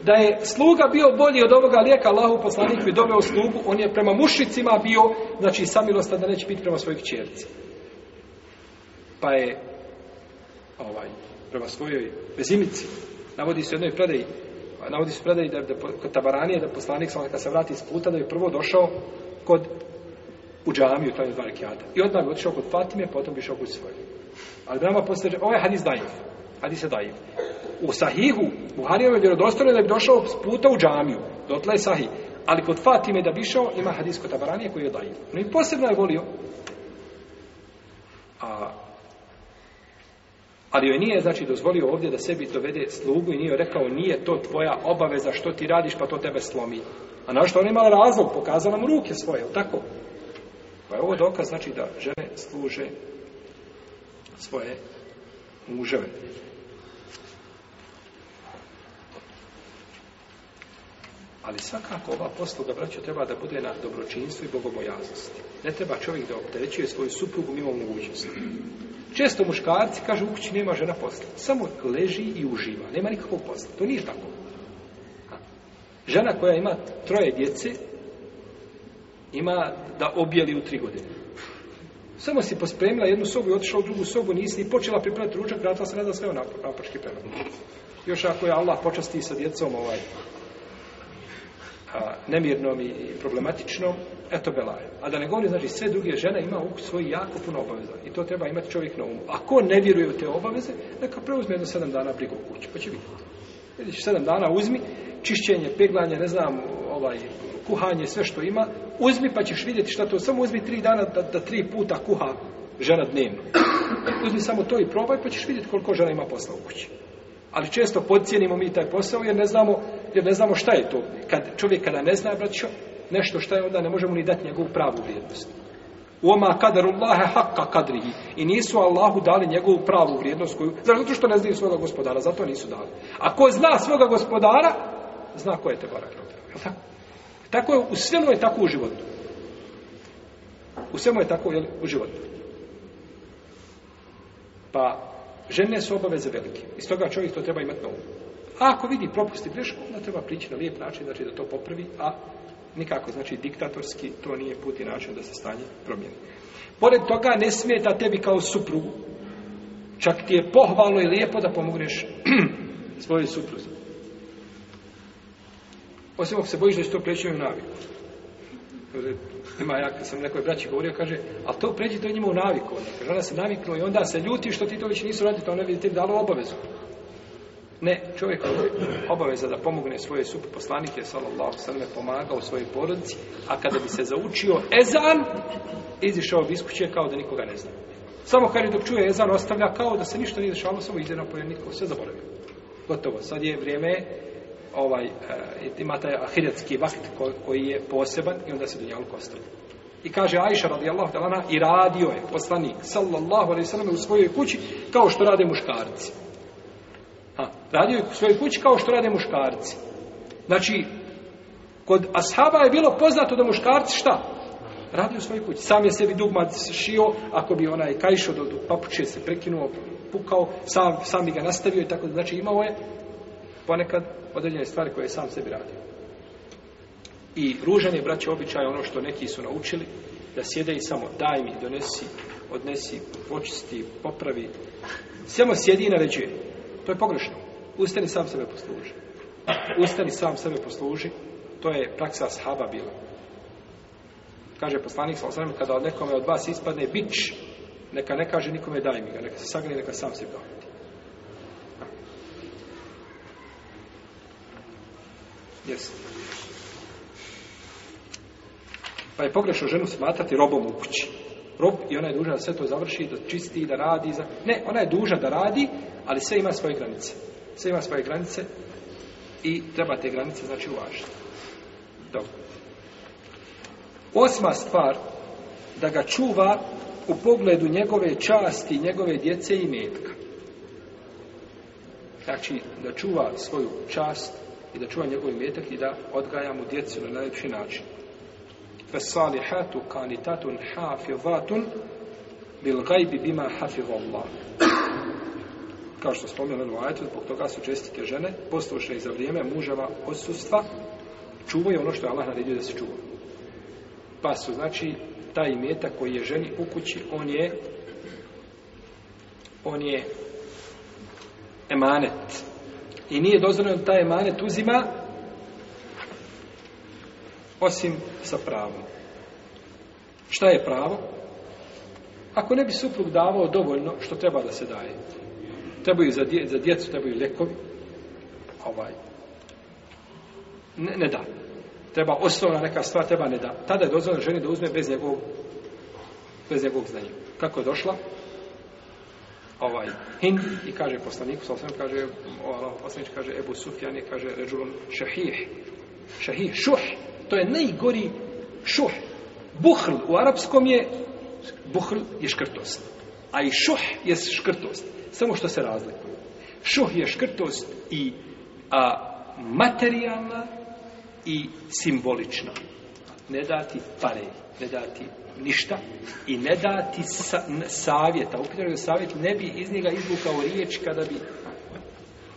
A: Da je sluga bio bolji od ovoga lijeka, Allahu poslanik bi doveo slugu, on je prema mušicima bio, znači samilostan da neće biti prema svojih čerci. Pa je ovaj, prema svojoj bezimici. Navodi se u jednoj predaji, navodi se predaji da, da, kod Tabaranije, da poslanik sam kad se vrati iz puta, da je prvo došao kod u džamiju, to je I odmah bi otišao kod Fatime, potom bi išao kod svoje. Ali da nama ovo ovaj hadis dajiv. Hadis je dajiv. U sahihu, u je vjerodostojno da bi došao s puta u džamiju. Dotle je sahih. Ali kod Fatime da bi išao, ima hadis kod Tabaranije koji je dajiv. No i posebno je volio. A ali joj nije, znači, dozvolio ovdje da sebi dovede slugu i nije rekao, nije to tvoja obaveza što ti radiš, pa to tebe slomi. A našto ona imala razlog, pokazala mu ruke svoje, tako? Pa je ovo dokaz, znači, da žene služe svoje muževe. Ali svakako ova posluga, braćo, treba da bude na dobročinstvu i bogobojaznosti. Ne treba čovjek da opterećuje svoju suprugu mimo mogućnosti. Često muškarci kažu u kući nema žena posla. Samo leži i uživa. Nema nikakvog posla. To nije tako. Žena koja ima troje djece ima da objeli u tri godine. Samo si pospremila jednu sobu i otišla u drugu sobu, nisi i počela pripremati ručak, vratila se rada sve onako, prema. Još ako je Allah počasti sa djecom ovaj, a, nemirnom i problematičnom, eto belaje. A da ne govori, znači, sve druge žene ima u svoji jako puno obaveza. I to treba imati čovjek na umu. Ako ne vjeruje u te obaveze, neka preuzme jedno sedam dana brigu u kući, pa će vidjeti. sedam dana uzmi, čišćenje, peglanje, ne znam, ovaj, kuhanje, sve što ima, uzmi pa ćeš vidjeti šta to, samo uzmi tri dana da, da tri puta kuha žena dnevno. Uzmi samo to i probaj pa ćeš vidjeti koliko žena ima posla u kući. Ali često podcijenimo mi taj posao jer ne znamo jer ne znamo šta je to. Kad čovjek kada ne zna, nešto šta je, onda ne možemo ni dati njegovu pravu vrijednost. Oma kadaru Allahe hakka kadrihi. I nisu Allahu dali njegovu pravu vrijednost koju... Zato što ne znaju svoga gospodara, zato nisu dali. A ko zna svoga gospodara, zna ko je te barak. Tako? tako je, u svemu je tako u životu. U svemu je tako jel, u životu. Pa žene su obaveze velike. I stoga čovjek to treba imati na umu. A ako vidi propusti grešku, onda treba prići na lijep način, znači da to popravi, a nikako, znači diktatorski, to nije put i način da se stanje promijeni. Pored toga ne smeta tebi kao suprugu. Čak ti je pohvalno i lijepo da pomogneš svojoj supruzi. Osim ako se bojiš da će to preći u naviku. ima ja, kad sam nekoj braći govorio, kaže, ali to pređi to njima u naviku. Ona. Kaže, se naviknu i onda se ljuti što ti to već nisu radili, to ona vidi ti dalo obavezu. Ne, čovjek je obaveza da pomogne svoje supu poslanike, sallallahu sallam, u svojoj porodici, a kada bi se zaučio ezan, izišao bi iz kao da nikoga ne zna. Samo kad je dok čuje ezan, ostavlja kao da se ništa nije dešavalo, samo ide na sve zaboravio. Gotovo, sad je vrijeme ovaj, eh, ima taj ahiretski vakt koji je poseban i onda se dunjaluk ostavlja. I kaže Ajša radijallahu talana i radio je poslanik sallallahu alaihi sallam u svojoj kući kao što rade muškarci. Ha, radio je u svojoj kući kao što rade muškarci. Znači, kod ashaba je bilo poznato da muškarci šta? Radio u svojoj kući. Sam je sebi dugmat šio, ako bi onaj kajšo do, papuće se prekinuo, pukao, sam, sam bi ga nastavio i tako Znači, imao je ponekad određene stvari koje je sam sebi radio. I ružan je, braće, običaj ono što neki su naučili, da sjede i samo daj mi, donesi, odnesi, počisti, popravi. Samo sjedi i naređuje. To je pogrešno. Ustani sam sebe posluži. Ustani sam sebe posluži. To je praksa shaba bila. Kaže poslanik sa kada od nekome od vas ispadne bić, neka ne kaže nikome daj mi ga, neka se sagrije, neka sam se dohvati. Jesu. Pa je pogrešno ženu smatrati robom u kući rob i ona je dužna da sve to završi, da čisti, da radi. Ne, ona je dužna da radi, ali sve ima svoje granice. Sve ima svoje granice i treba te granice znači uvažiti. Dobro. Osma stvar, da ga čuva u pogledu njegove časti, njegove djece i metka. Znači, da čuva svoju čast i da čuva njegov metak i da odgajamo djecu na najljepši način. Fesalihatu kanitatun hafizatun bil gajbi bima hafizallah. Kao što spomenuo u ajetu, zbog toga su čestite žene, i za vrijeme muževa odsustva, čuvaju ono što je Allah naredio da se čuva. Pa su, znači, taj meta koji je ženi u kući, on je on je emanet. I nije dozvoljeno da taj emanet uzima osim sa pravom. Šta je pravo? Ako ne bi suprug davao dovoljno što treba da se daje. Trebaju za, za djecu, trebaju lijekovi. Ovaj. Ne, da. Treba osnovna neka stvar, treba ne da. Tada je dozvoljeno ženi da uzme bez njegovog, bez njegovog znanja. Kako je došla? ovaj Hind i kaže poslaniku, sa kaže, ovaj, kaže Ebu Sufjan kaže režu šahih, šahih, šuh, to je najgori šuh. Buhl u arapskom je, buhl je škrtost. A i šuh je škrtost. Samo što se razlikuje Šuh je škrtost i a, materijalna i simbolična. Ne dati pare, ne dati ništa i ne dati sa, savjeta. Upitavljaju savjet ne bi iz njega izvukao riječ kada bi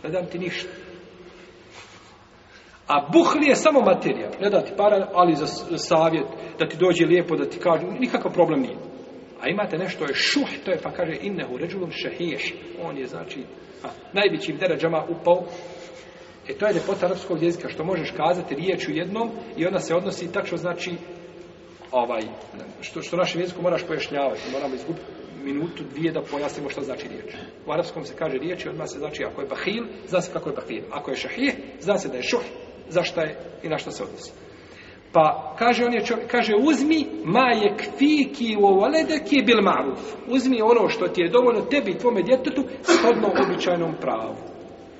A: ne dam ti ništa. A buhli je samo materija. Ne da ti para, ali za, savjet, da ti dođe lijepo, da ti kaže nikakav problem nije. A imate nešto je šuh, to je pa kaže innehu ređulom šehiješ. On je znači a, najvećim deređama upao. E to je ljepota arapskog jezika, što možeš kazati riječ u jednom i ona se odnosi što znači ovaj, što, što našem jeziku moraš pojašnjavati, moramo izgubiti minutu, dvije da pojasnimo što znači riječ. U arapskom se kaže riječ i odmah se znači ako je bahil, zna se kako je bahil. Ako je šahije, zna se da je šuh zašto je i na što se odnosi. Pa kaže on je čovjek, kaže uzmi ma je kviki u je bil maruf. Uzmi ono što ti je dovoljno tebi i tvome djetetu shodno običajnom pravu.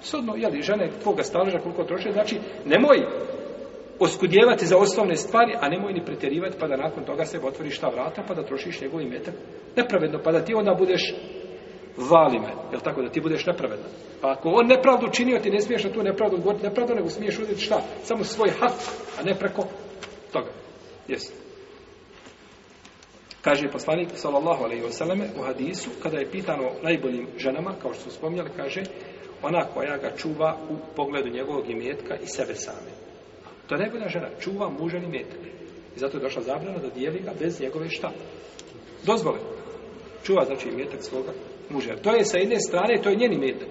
A: Shodno, jeli, žene tvoga staža koliko troše, znači nemoj oskudjevati za osnovne stvari, a nemoj ni pretjerivati pa da nakon toga se otvoriš ta vrata pa da trošiš njegovi imetak nepravedno, pa da ti onda budeš Vali me, jel tako, da ti budeš nepravedan. Pa ako on nepravdu činio, ti ne smiješ na tu nepravdu odgovoriti nepravdu, nego smiješ uzeti šta? Samo svoj hak, a ne preko toga. Jesi. Kaže poslanik sallallahu alejhi u hadisu kada je pitano najboljim ženama, kao što su spominjali, kaže ona koja ga čuva u pogledu njegovog imetka i sebe same. To je najbolja žena, čuva mužan imetak. I zato je došla zabrana da dijeli ga bez njegove šta? Dozvole. Čuva znači imetak svoga muža. To je sa jedne strane, to je njeni metak.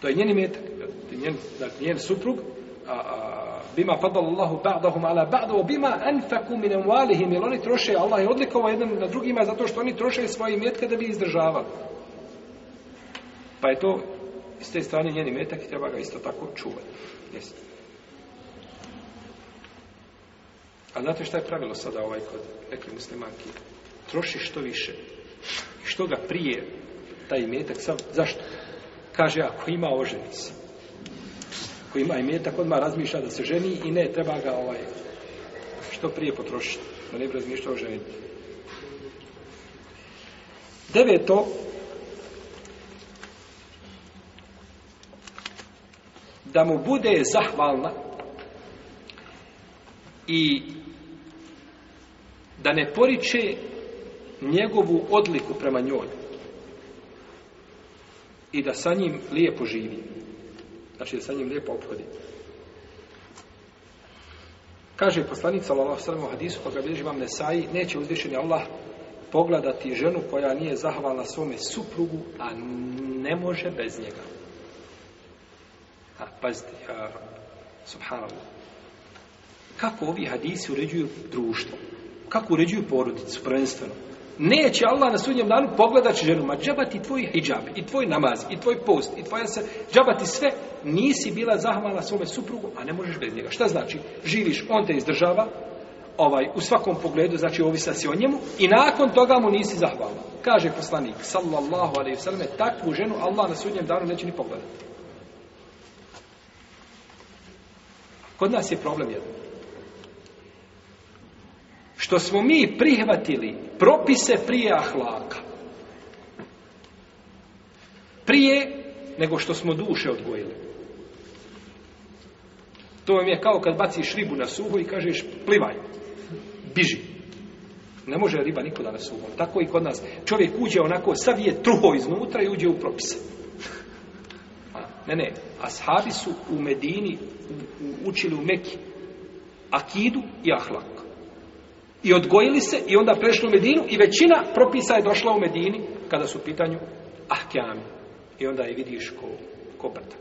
A: To je njeni metak. Njen, dakle, njen suprug, a, a, bima fadallahu ba'dahum ala ba'dahu bima anfaku min amwalihim, jer oni troše, Allah je odlikovao jednom na drugima zato što oni troše svoje metke da bi izdržavali. Pa je to s te strane njeni metak i treba ga isto tako čuvati. Jesi. A znate šta je pravilo sada ovaj kod neke muslimanki? Troši što više. Što ga prije taj imetak zašto? Kaže, ako ima, oženica, Ako ima imetak, odmah razmišlja da se ženi i ne, treba ga ovaj, što prije potrošiti. Da ne bi razmišljao ženiti Deveto, da mu bude zahvalna i da ne poriče njegovu odliku prema njoj i da sa njim lijepo živi. Znači da sa njim lijepo obhodi Kaže poslanica u alejhi hadisu koga bilježi vam Nesai, neće uzvišeni Allah pogledati ženu koja nije zahvalna svome suprugu, a ne može bez njega. A pazite, a, subhanallah. Kako ovi hadisi uređuju društvo? Kako uređuju porodicu prvenstveno? Neće Allah na sudnjem danu pogledat ženu, ma džabati tvoj hijab, i tvoj namaz, i tvoj post, i tvoja se, džabati sve, nisi bila zahvalna svome suprugu, a ne možeš bez njega. Šta znači? Živiš, on te izdržava, ovaj, u svakom pogledu, znači ovisa si o njemu, i nakon toga mu nisi zahvala Kaže poslanik, sallallahu alaihi vseleme, takvu ženu Allah na sudnjem danu neće ni pogledati. Kod nas je problem jedan što smo mi prihvatili propise prije ahlaka. Prije nego što smo duše odgojili. To vam je kao kad baciš ribu na suhu i kažeš plivaj, biži. Ne može riba nikuda na suhu. Tako i kod nas. Čovjek uđe onako, savije truho iznutra i uđe u propise. Ne, ne. Ashabi su u Medini učili u Meki akidu i ahlak i odgojili se i onda prešli u Medinu i većina propisa je došla u Medini kada su u pitanju ahkjami. I onda je vidiš ko, brda.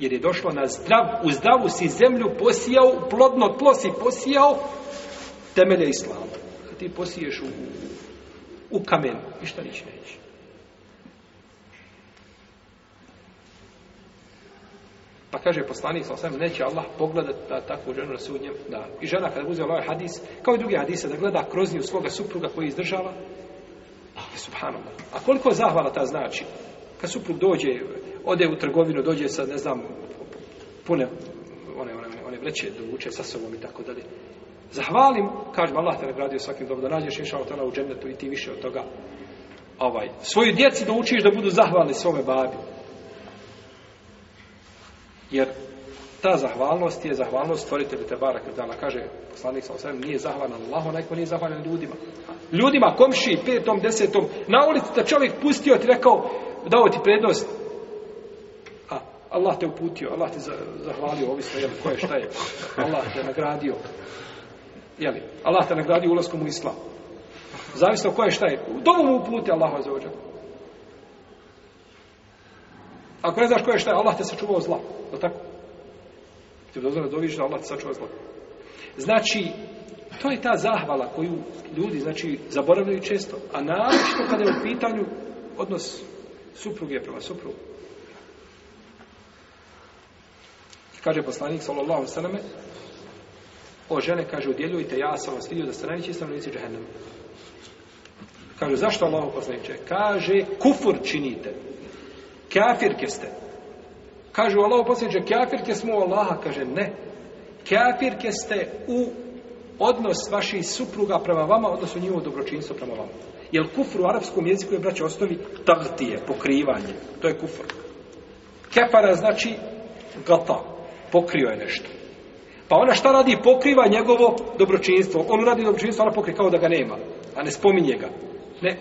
A: Jer je došlo na zdrav, u zdravu si zemlju posijao, plodno tlo si posijao temelje islama. Ti posiješ u, u kamen, ništa nič neće. Pa kaže poslanik sa neće Allah pogledati da takvu ženu na sudnjem danu. I žena kada uzela ovaj hadis, kao i drugi hadise, da gleda kroz nju svoga supruga koji izdržava, ah, subhanallah. A koliko zahvala ta znači? Kad suprug dođe, ode u trgovinu, dođe sa, ne znam, pune one, one, one vreće dovuče sa sobom i tako dalje. Zahvalim, kažem, Allah te nagradio svakim dobro, da nađeš inša u džennetu i ti više od toga. Ovaj, svoju djecu da učiš da budu zahvalni svome babi, jer ta zahvalnost je zahvalnost stvoritelju Tebara da Kaže poslanik sa osvijem, nije zahvalan Allahu, neko nije zahvalan ljudima. Ljudima, komši, petom, desetom, na ulici da čovjek pustio ti rekao, dao ti prednost. A Allah te uputio, Allah te zahvalio, ovisno je ko je šta je. Allah te nagradio. Jeli, Allah te nagradio ulaskom u islam. Zavisno ko je šta je. Dovu mu uputi Allah za ako ne znaš je šta je, Allah te sačuvao zla. Je tako? Ti dozvore doviš da Allah te sačuvao zla. Znači, to je ta zahvala koju ljudi, znači, zaboravljaju često. A naročito kada je u pitanju odnos supruge prema suprugu. I kaže poslanik, sallallahu selleme o žene, kaže, udjeljujte, ja sam vas vidio da ste najveći stanovnici džahennama. Kaže, zašto Allah poslaniče? Kaže, kufur činite. Kafirke ste. Kažu Allah posljednje, kafirke smo u Allaha. Kaže, ne. Kafirke ste u odnos vaših supruga prema vama, odnosno njihovo dobročinstvo prema vama. Jer kufru u arapskom jeziku je, braće, osnovi tagtije, pokrivanje. To je kufr. Kefara znači gata, pokrio je nešto. Pa ona šta radi? Pokriva njegovo dobročinstvo. On radi dobročinstvo, ona pokriva kao da ga nema, a ne spominje ga. Ne,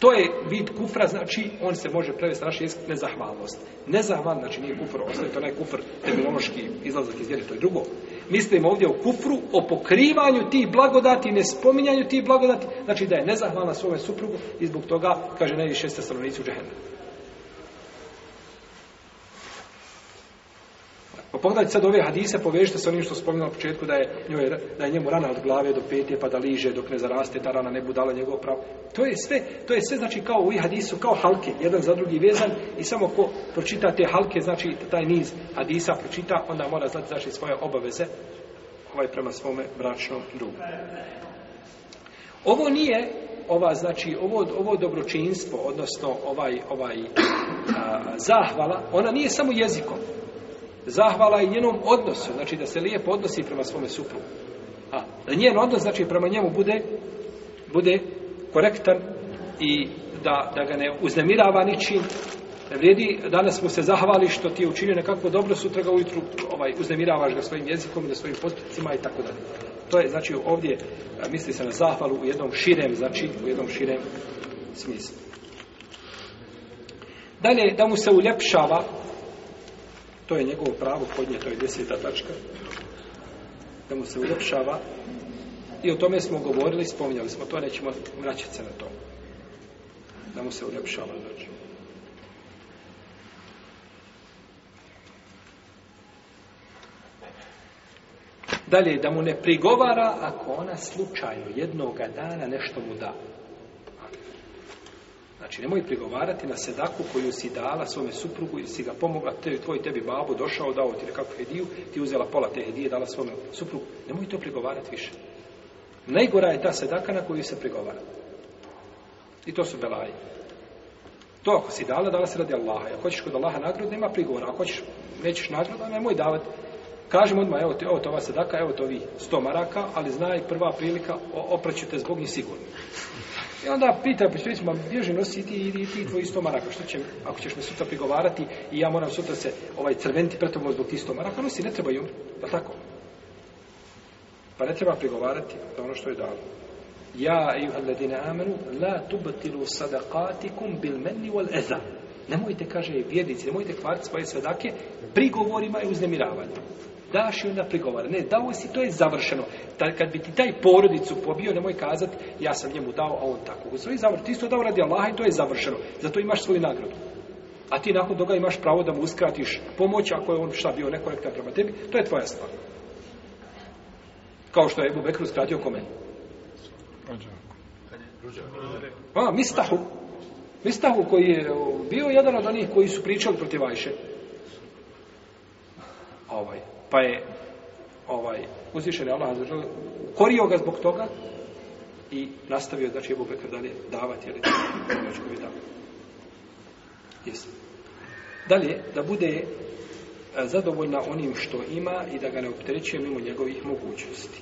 A: to je vid kufra, znači, on se može prevesti na naš jezik nezahvalnost. Nezahval, znači nije kufr, to onaj kufr, terminološki izlazak iz vjere, to je drugo. Mislim ovdje o kufru, o pokrivanju tih blagodati, ne spominjanju tih blagodati, znači da je nezahvalna svome suprugu i zbog toga, kaže najviše ste stanovnici u džehennemu. Pa pogledajte sad ove hadise, povežite sa onim što spomenuo na početku da je, njoj, da njemu rana od glave do petje pa da liže dok ne zaraste ta rana ne budala njegov pravo. To je sve, to je sve znači kao u hadisu, kao halke, jedan za drugi vezan i samo ko pročita te halke, znači taj niz hadisa pročita, onda mora znati znači svoje obaveze ovaj prema svome bračnom drugu. Ovo nije ova znači ovo, ovo dobročinstvo, odnosno ovaj ovaj zahvala, ona nije samo jezikom, Zahvala i njenom odnosu, znači da se lijepo odnosi prema svome suprugu. A da njen odnos, znači prema njemu bude, bude korektan i da, da ga ne uznemirava ničim. vrijedi, danas mu se zahvali što ti je učinio nekako dobro, sutra ga ujutru ovaj, uznemiravaš ga svojim jezikom i svojim postupcima i tako dalje. To je, znači, ovdje misli se na zahvalu u jednom širem, znači, u jednom širem smislu. Dalje, da mu se uljepšava to je njegovo pravo podnje, to je deseta tačka. Da mu se uljepšava. I o tome smo govorili, spominjali smo to, nećemo vraćati se na to. Da mu se uljepšava, znači. Dalje, da mu ne prigovara ako ona slučajno jednoga dana nešto mu da. Znači, nemoj prigovarati na sedaku koju si dala svome suprugu ili si ga pomogla, te, tvoj tebi babu, došao, dao ti nekakvu hediju, ti uzela pola te hedije, dala svome suprugu. Nemoj to prigovarati više. Najgora je ta sedaka na koju se prigovara. I to su belaje. To ako si dala, dala se radi Allaha. Ako hoćeš kod Allaha nagradu, nema prigovora. Ako hoćeš, nećeš nagradu, nemoj davati. Kažem odmah, evo, te, evo to ova sedaka, evo to vi sto maraka, ali znaj, prva prilika, opraću te zbog njih sigurno. I onda pita Petrović, ma bježi nosi ti, i ti tvoji sto maraka, što će, ako ćeš me sutra prigovarati i ja moram sutra se ovaj crventi pred zbog tih sto nosi, ne treba ju, pa tako? Pa ne treba prigovarati za ono što je dalo. Ja, ladine amenu, la tubtilu sadakatikum bil meni wal eza. Nemojte, kaže vjernici, nemojte kvariti svoje sadake prigovorima i uznemiravanjem daš i onda prigovara. Ne, dao si, to je završeno. Da, kad bi ti taj porodicu pobio, nemoj kazati, ja sam njemu dao, a on tako. svoji ti si to dao radi Allaha i to je završeno. Zato imaš svoju nagradu. A ti nakon toga imaš pravo da mu uskratiš pomoć, ako je on šta bio nekorektan prema tebi, to je tvoja stvar. Kao što je Ebu Bekru skratio kome? A, Mistahu. Mistahu koji je bio jedan od onih koji su pričali protiv Ajše. Ovaj, pa je ovaj, uzvišen je Allah korio ga zbog toga i nastavio, znači, Ebu Bekr dalje davati, ali koju da Dalje, da bude e, zadovoljna onim što ima i da ga ne opterećuje mimo njegovih mogućnosti.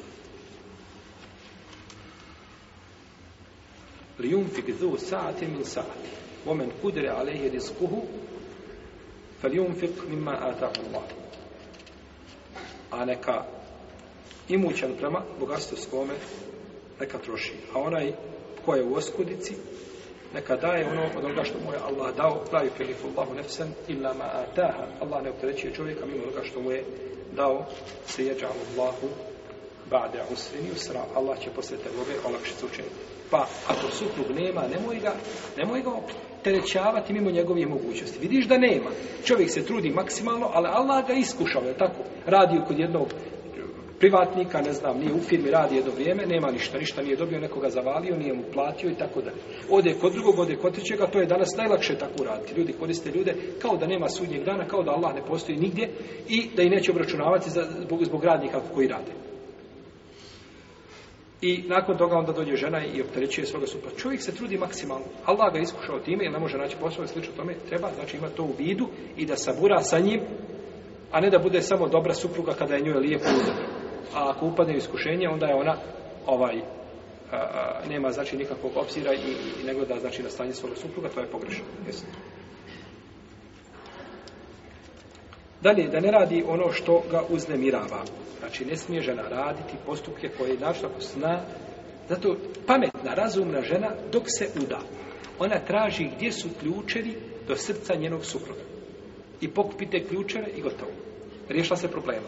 A: Lijumfik zu saati min saati. Omen kudre je rizkuhu, falijumfik mimma atahu Allah a neka imućan prema bogatstvu svome neka troši. A onaj ko je u oskudici, neka daje ono od onoga što mu je Allah dao, pravi filifu Allahu nefsen illa ma ataha. Allah ne opterećuje čovjeka mimo onoga što mu je dao, se jeđa Allahu bade usrini usra. Allah će poslije tegobe olakšice učiniti. Pa, ako suprug nema, nemoj ga, nemoj ga opet terećavati mimo njegovih mogućnosti. Vidiš da nema. Čovjek se trudi maksimalno, ali Allah ga iskušao je tako? Radio kod jednog privatnika, ne znam, nije u firmi, radi jedno vrijeme, nema ništa, ništa nije dobio, nekoga zavalio, nije mu platio i tako dalje. Ode kod drugog, ode kod trećega, to je danas najlakše tako raditi. Ljudi koriste ljude kao da nema sudnjeg dana, kao da Allah ne postoji nigdje i da i neće obračunavati za, zbog, zbog radnika koji rade. I nakon toga onda dođe žena i opterećuje svoga supa. Čovjek se trudi maksimalno. Allah ga iskušao time jer ne može naći posao i slično tome. Treba znači imati to u vidu i da sabura sa njim, a ne da bude samo dobra supruga kada je njoj lijepo A ako upadne u iskušenje, onda je ona ovaj nema znači nikakvog opsira i, i, nego da znači na stanje svoga supruga, to je pogrešno. Jesi. Dalje, da ne radi ono što ga uznemirava. Znači, ne smije žena raditi postupke koje je našla zna. Zato, pametna, razumna žena, dok se uda, ona traži gdje su ključevi do srca njenog supruga. I pokupite ključeve i gotovo. Riješila se problema.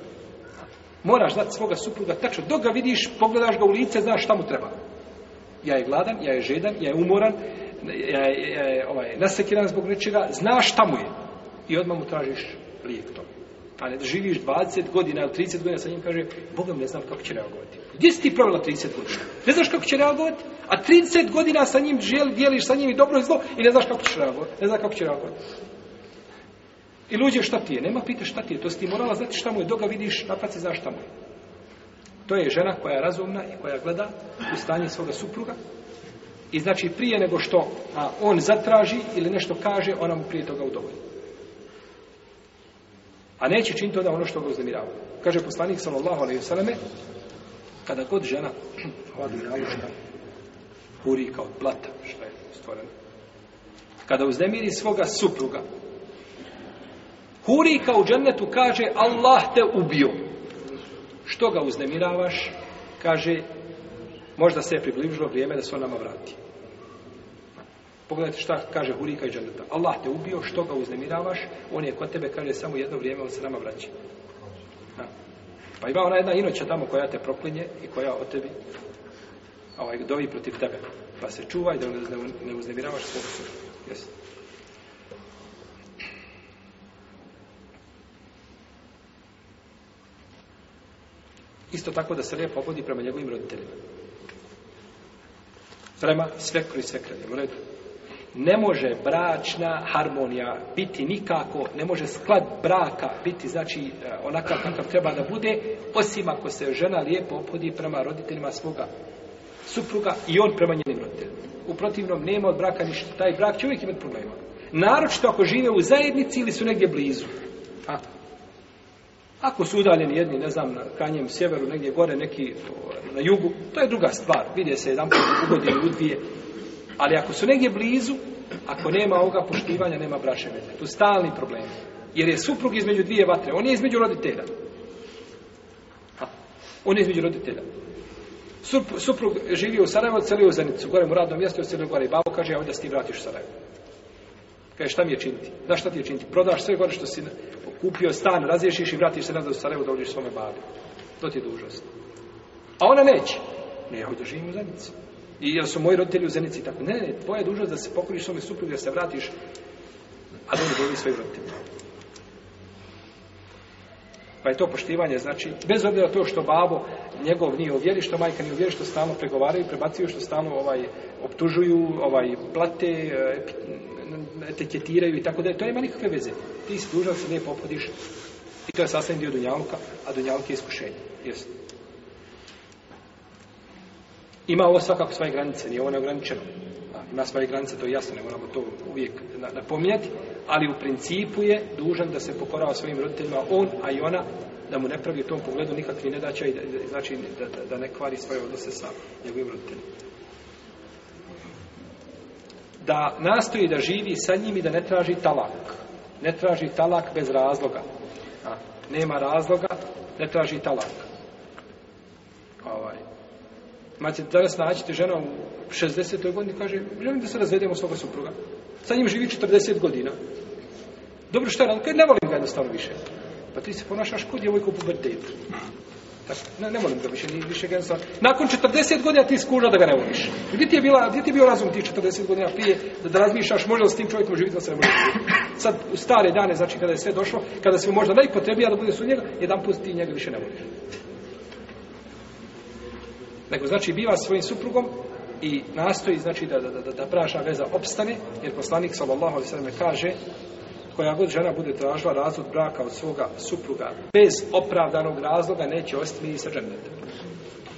A: Moraš znati svoga supruga tačno. Dok ga vidiš, pogledaš ga u lice, znaš šta mu treba. Ja je gladan, ja je žedan, ja je umoran, ja je, ja ovaj, nasekiran zbog nečega, znaš šta mu je. I odmah mu tražiš lijek to. A ne živiš 20 godina, 30 godina sa njim, kaže, Bogom ne znam kako će reagovati. Gdje si ti provela 30 godina? Ne znaš kako će reagovati? A 30 godina sa njim želi, dijeliš sa njim i dobro i zlo i ne znaš kako će reagovati. Ne znaš kako će reagovati. I luđe šta ti je? Nema pita šta ti je. To si ti morala znati šta mu je. ga vidiš, napad se znaš šta mu je. To je žena koja je razumna i koja gleda u stanje svoga supruga. I znači prije nego što a, on zatraži ili nešto kaže, ona mu prije toga udovolji. A neće činiti onda ono što ga uznemirava. Kaže poslanik sallallahu alaihi kada god žena vodi huri kao plata, što je stvoreno. Kada uznemiri svoga supruga, huri kao u džennetu kaže Allah te ubio. Što ga uznemiravaš? Kaže, možda se je približilo vrijeme da se on nama vrati. Pogledajte šta kaže Hurika i Džaneta. Allah te ubio, što ga uznemiravaš, on je kod tebe, kaže, samo jedno vrijeme, on se nama vraća. Pa ima ona jedna inoća tamo koja te proklinje i koja od tebi ovaj, dovi protiv tebe. Pa se čuvaj da ne uznemiravaš svog Jesi. Isto tako da se lijepo obodi prema njegovim roditeljima. Prema svekru i redu ne može bračna harmonija biti nikako, ne može sklad braka biti, znači, e, onakav kakav treba da bude, osim ako se žena lijepo opodi prema roditeljima svoga supruga i on prema njenim roditeljima. U protivnom, nema od braka ništa. Taj brak će uvijek imati problema. Naročito ako žive u zajednici ili su negdje blizu. A? Ako su udaljeni jedni, ne znam, na kanjem sjeveru, negdje gore, neki na jugu, to je druga stvar. Vidje se jedan put u godinu, u dvije, ali ako su negdje blizu, ako nema ovoga poštivanja, nema braše To su stalni problem. Jer je suprug između dvije vatre. On je između roditelja. On je između roditelja. Sup, suprug živi u Sarajevo, celi u Zenicu, gore mu radnom mjestu, se gore. I babo kaže, ja da ti vratiš u Sarajevo. Kaže, šta mi je činiti? Da šta ti je činiti? Prodaš sve gore što si kupio stan, razriješiš i vratiš se nazad u Sarajevo, dođeš svome babi. To ti je dužnost. A ona neće. Ne, ja živim u i jer su moji roditelji u Zenici tako. Ne, ne, tvoja je dužnost da se pokoriš svome suprugu, da se vratiš, a da ne svojim roditeljima. Pa je to poštivanje, znači, bez obzira to što babo njegov nije uvjeri, što majka nije uvjeri, što stalno pregovaraju, prebacuju, što stalno ovaj, optužuju, ovaj, plate, eh, etiketiraju i tako da to nema nikakve veze. Ti si dužan ne popodiš i to je sasvim dio dunjalka, a dunjalka je iskušenje. jest ima ovo svakako svoje granice, nije ovo neograničeno. Na svoje granice, to je jasno, ne moramo to uvijek napominjati, ali u principu je dužan da se pokorava svojim roditeljima on, a i ona, da mu ne pravi u tom pogledu nikakvi nedaća i da, znači da, da, ne kvari svoje odnose sa njegovim roditeljima. Da nastoji da živi sa njim i da ne traži talak. Ne traži talak bez razloga. nema razloga, ne traži talak. Ovaj, Ma danas naći te žena u 60. godini kaže, želim da se razvedemo svoga supruga. Sa njim živi 40 godina. Dobro što je, ali ne volim ga jednostavno više. Pa ti se ponašaš kod je u pubertetu. Ne, ne volim ga više, ni više genstva, Nakon 40 godina ti skuža da ga ne voliš. Gdje ti je, bila, gdje ti bio razum tih 40 godina prije da, razmišljaš može li s tim čovjekom živjeti da se ne Sad u stare dane, znači kada je sve došlo, kada si možda najpotrebija da bude su njega, jedan put ti njega više ne voliš nego znači biva svojim suprugom i nastoji znači da, da, da, da veza opstane, jer poslanik sallallahu kaže koja god žena bude tražila razvod braka od svoga supruga bez opravdanog razloga neće ostati mi sa džennetom.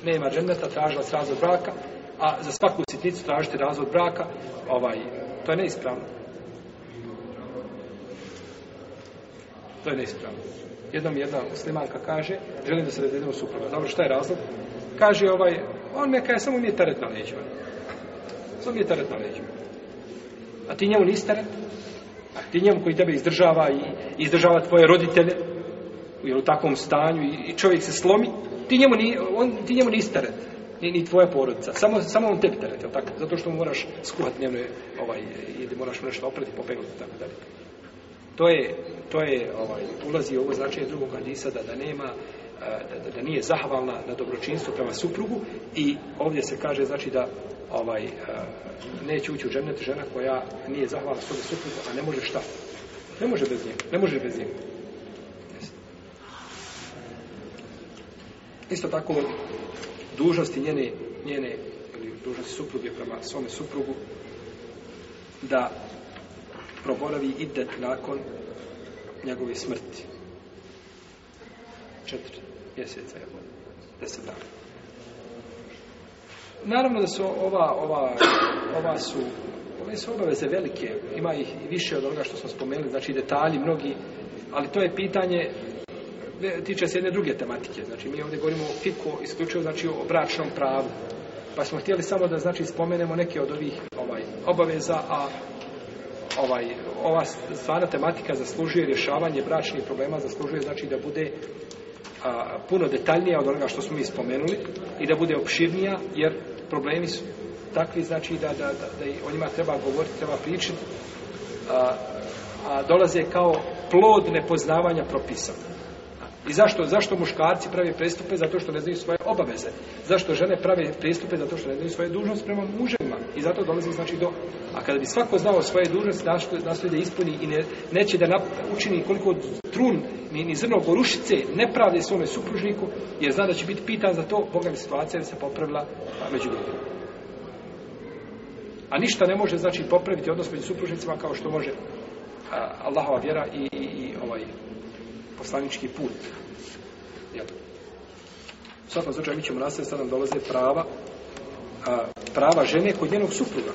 A: Nema dženneta tražila se razvod braka, a za svaku sitnicu tražiti razvod braka, ovaj, to je neispravno. To je neispravno. Jednom jedna muslimanka kaže, želim da se razvedemo supruga. Dobro, šta je razlog? kaže ovaj, on me kaže, samo mi je teret na leđima. Samo mi je teret na leđima. A ti njemu nisi teret? A ti njemu koji tebe izdržava i izdržava tvoje roditelje jer u takvom stanju i čovjek se slomi, ti njemu, ni, on, ti njemu nisi teret, ni, ni tvoja porodica. Samo, samo on tebi teret, tako? Zato što mu moraš skuhati dnevno ovaj, ili moraš mu nešto oprati, popegnuti tako dalje. To je, to je ovaj, ulazi ovo značenje drugog hadisa da, da nema E, da, da nije zahvalna na dobročinstvu prema suprugu i ovdje se kaže znači da ovaj e, neće ući u džennet žena koja nije zahvalna svome suprugu, a ne može šta? Ne može bez njega, ne može bez njega. Isto tako dužnosti njene, njene ili dužnosti supruge prema svome suprugu da proboravi idet nakon njegove smrti. Četiri mjeseca je deset dana. Naravno da su ova, ova, ova su, ove su obaveze velike, ima ih i više od onoga što smo spomenuli, znači detalji mnogi, ali to je pitanje tiče se jedne druge tematike. Znači, mi ovdje govorimo o fiku, isključivo znači o bračnom pravu. Pa smo htjeli samo da znači spomenemo neke od ovih ovaj, obaveza, a ovaj, ova stvarna tematika zaslužuje rješavanje bračnih problema, zaslužuje znači da bude a, puno detaljnija od onoga što smo mi spomenuli i da bude opširnija, jer problemi su takvi, znači da, da, da, da o njima treba govoriti, treba pričati, a, a dolaze kao plod nepoznavanja propisa. I zašto? Zašto muškarci prave prestupe? Zato što ne znaju svoje obaveze. Zašto žene prave prestupe? Zato što ne znaju svoje dužnost prema muževima. I zato dolazi znači do... A kada bi svako znao svoje dužnosti, nastoji da ispuni i ne, neće da učini koliko trun, ni, ni zrno gorušice, nepravde svome supružniku, jer zna da će biti pitan za to, Boga mi situacija se popravila među ljudima. A ništa ne može znači popraviti odnos među supružnicima kao što može Allahova vjera i, i ovaj poslanički put. U svakom slučaju mi ćemo nastaviti sad nam dolaze prava a, prava žene kod njenog supruga.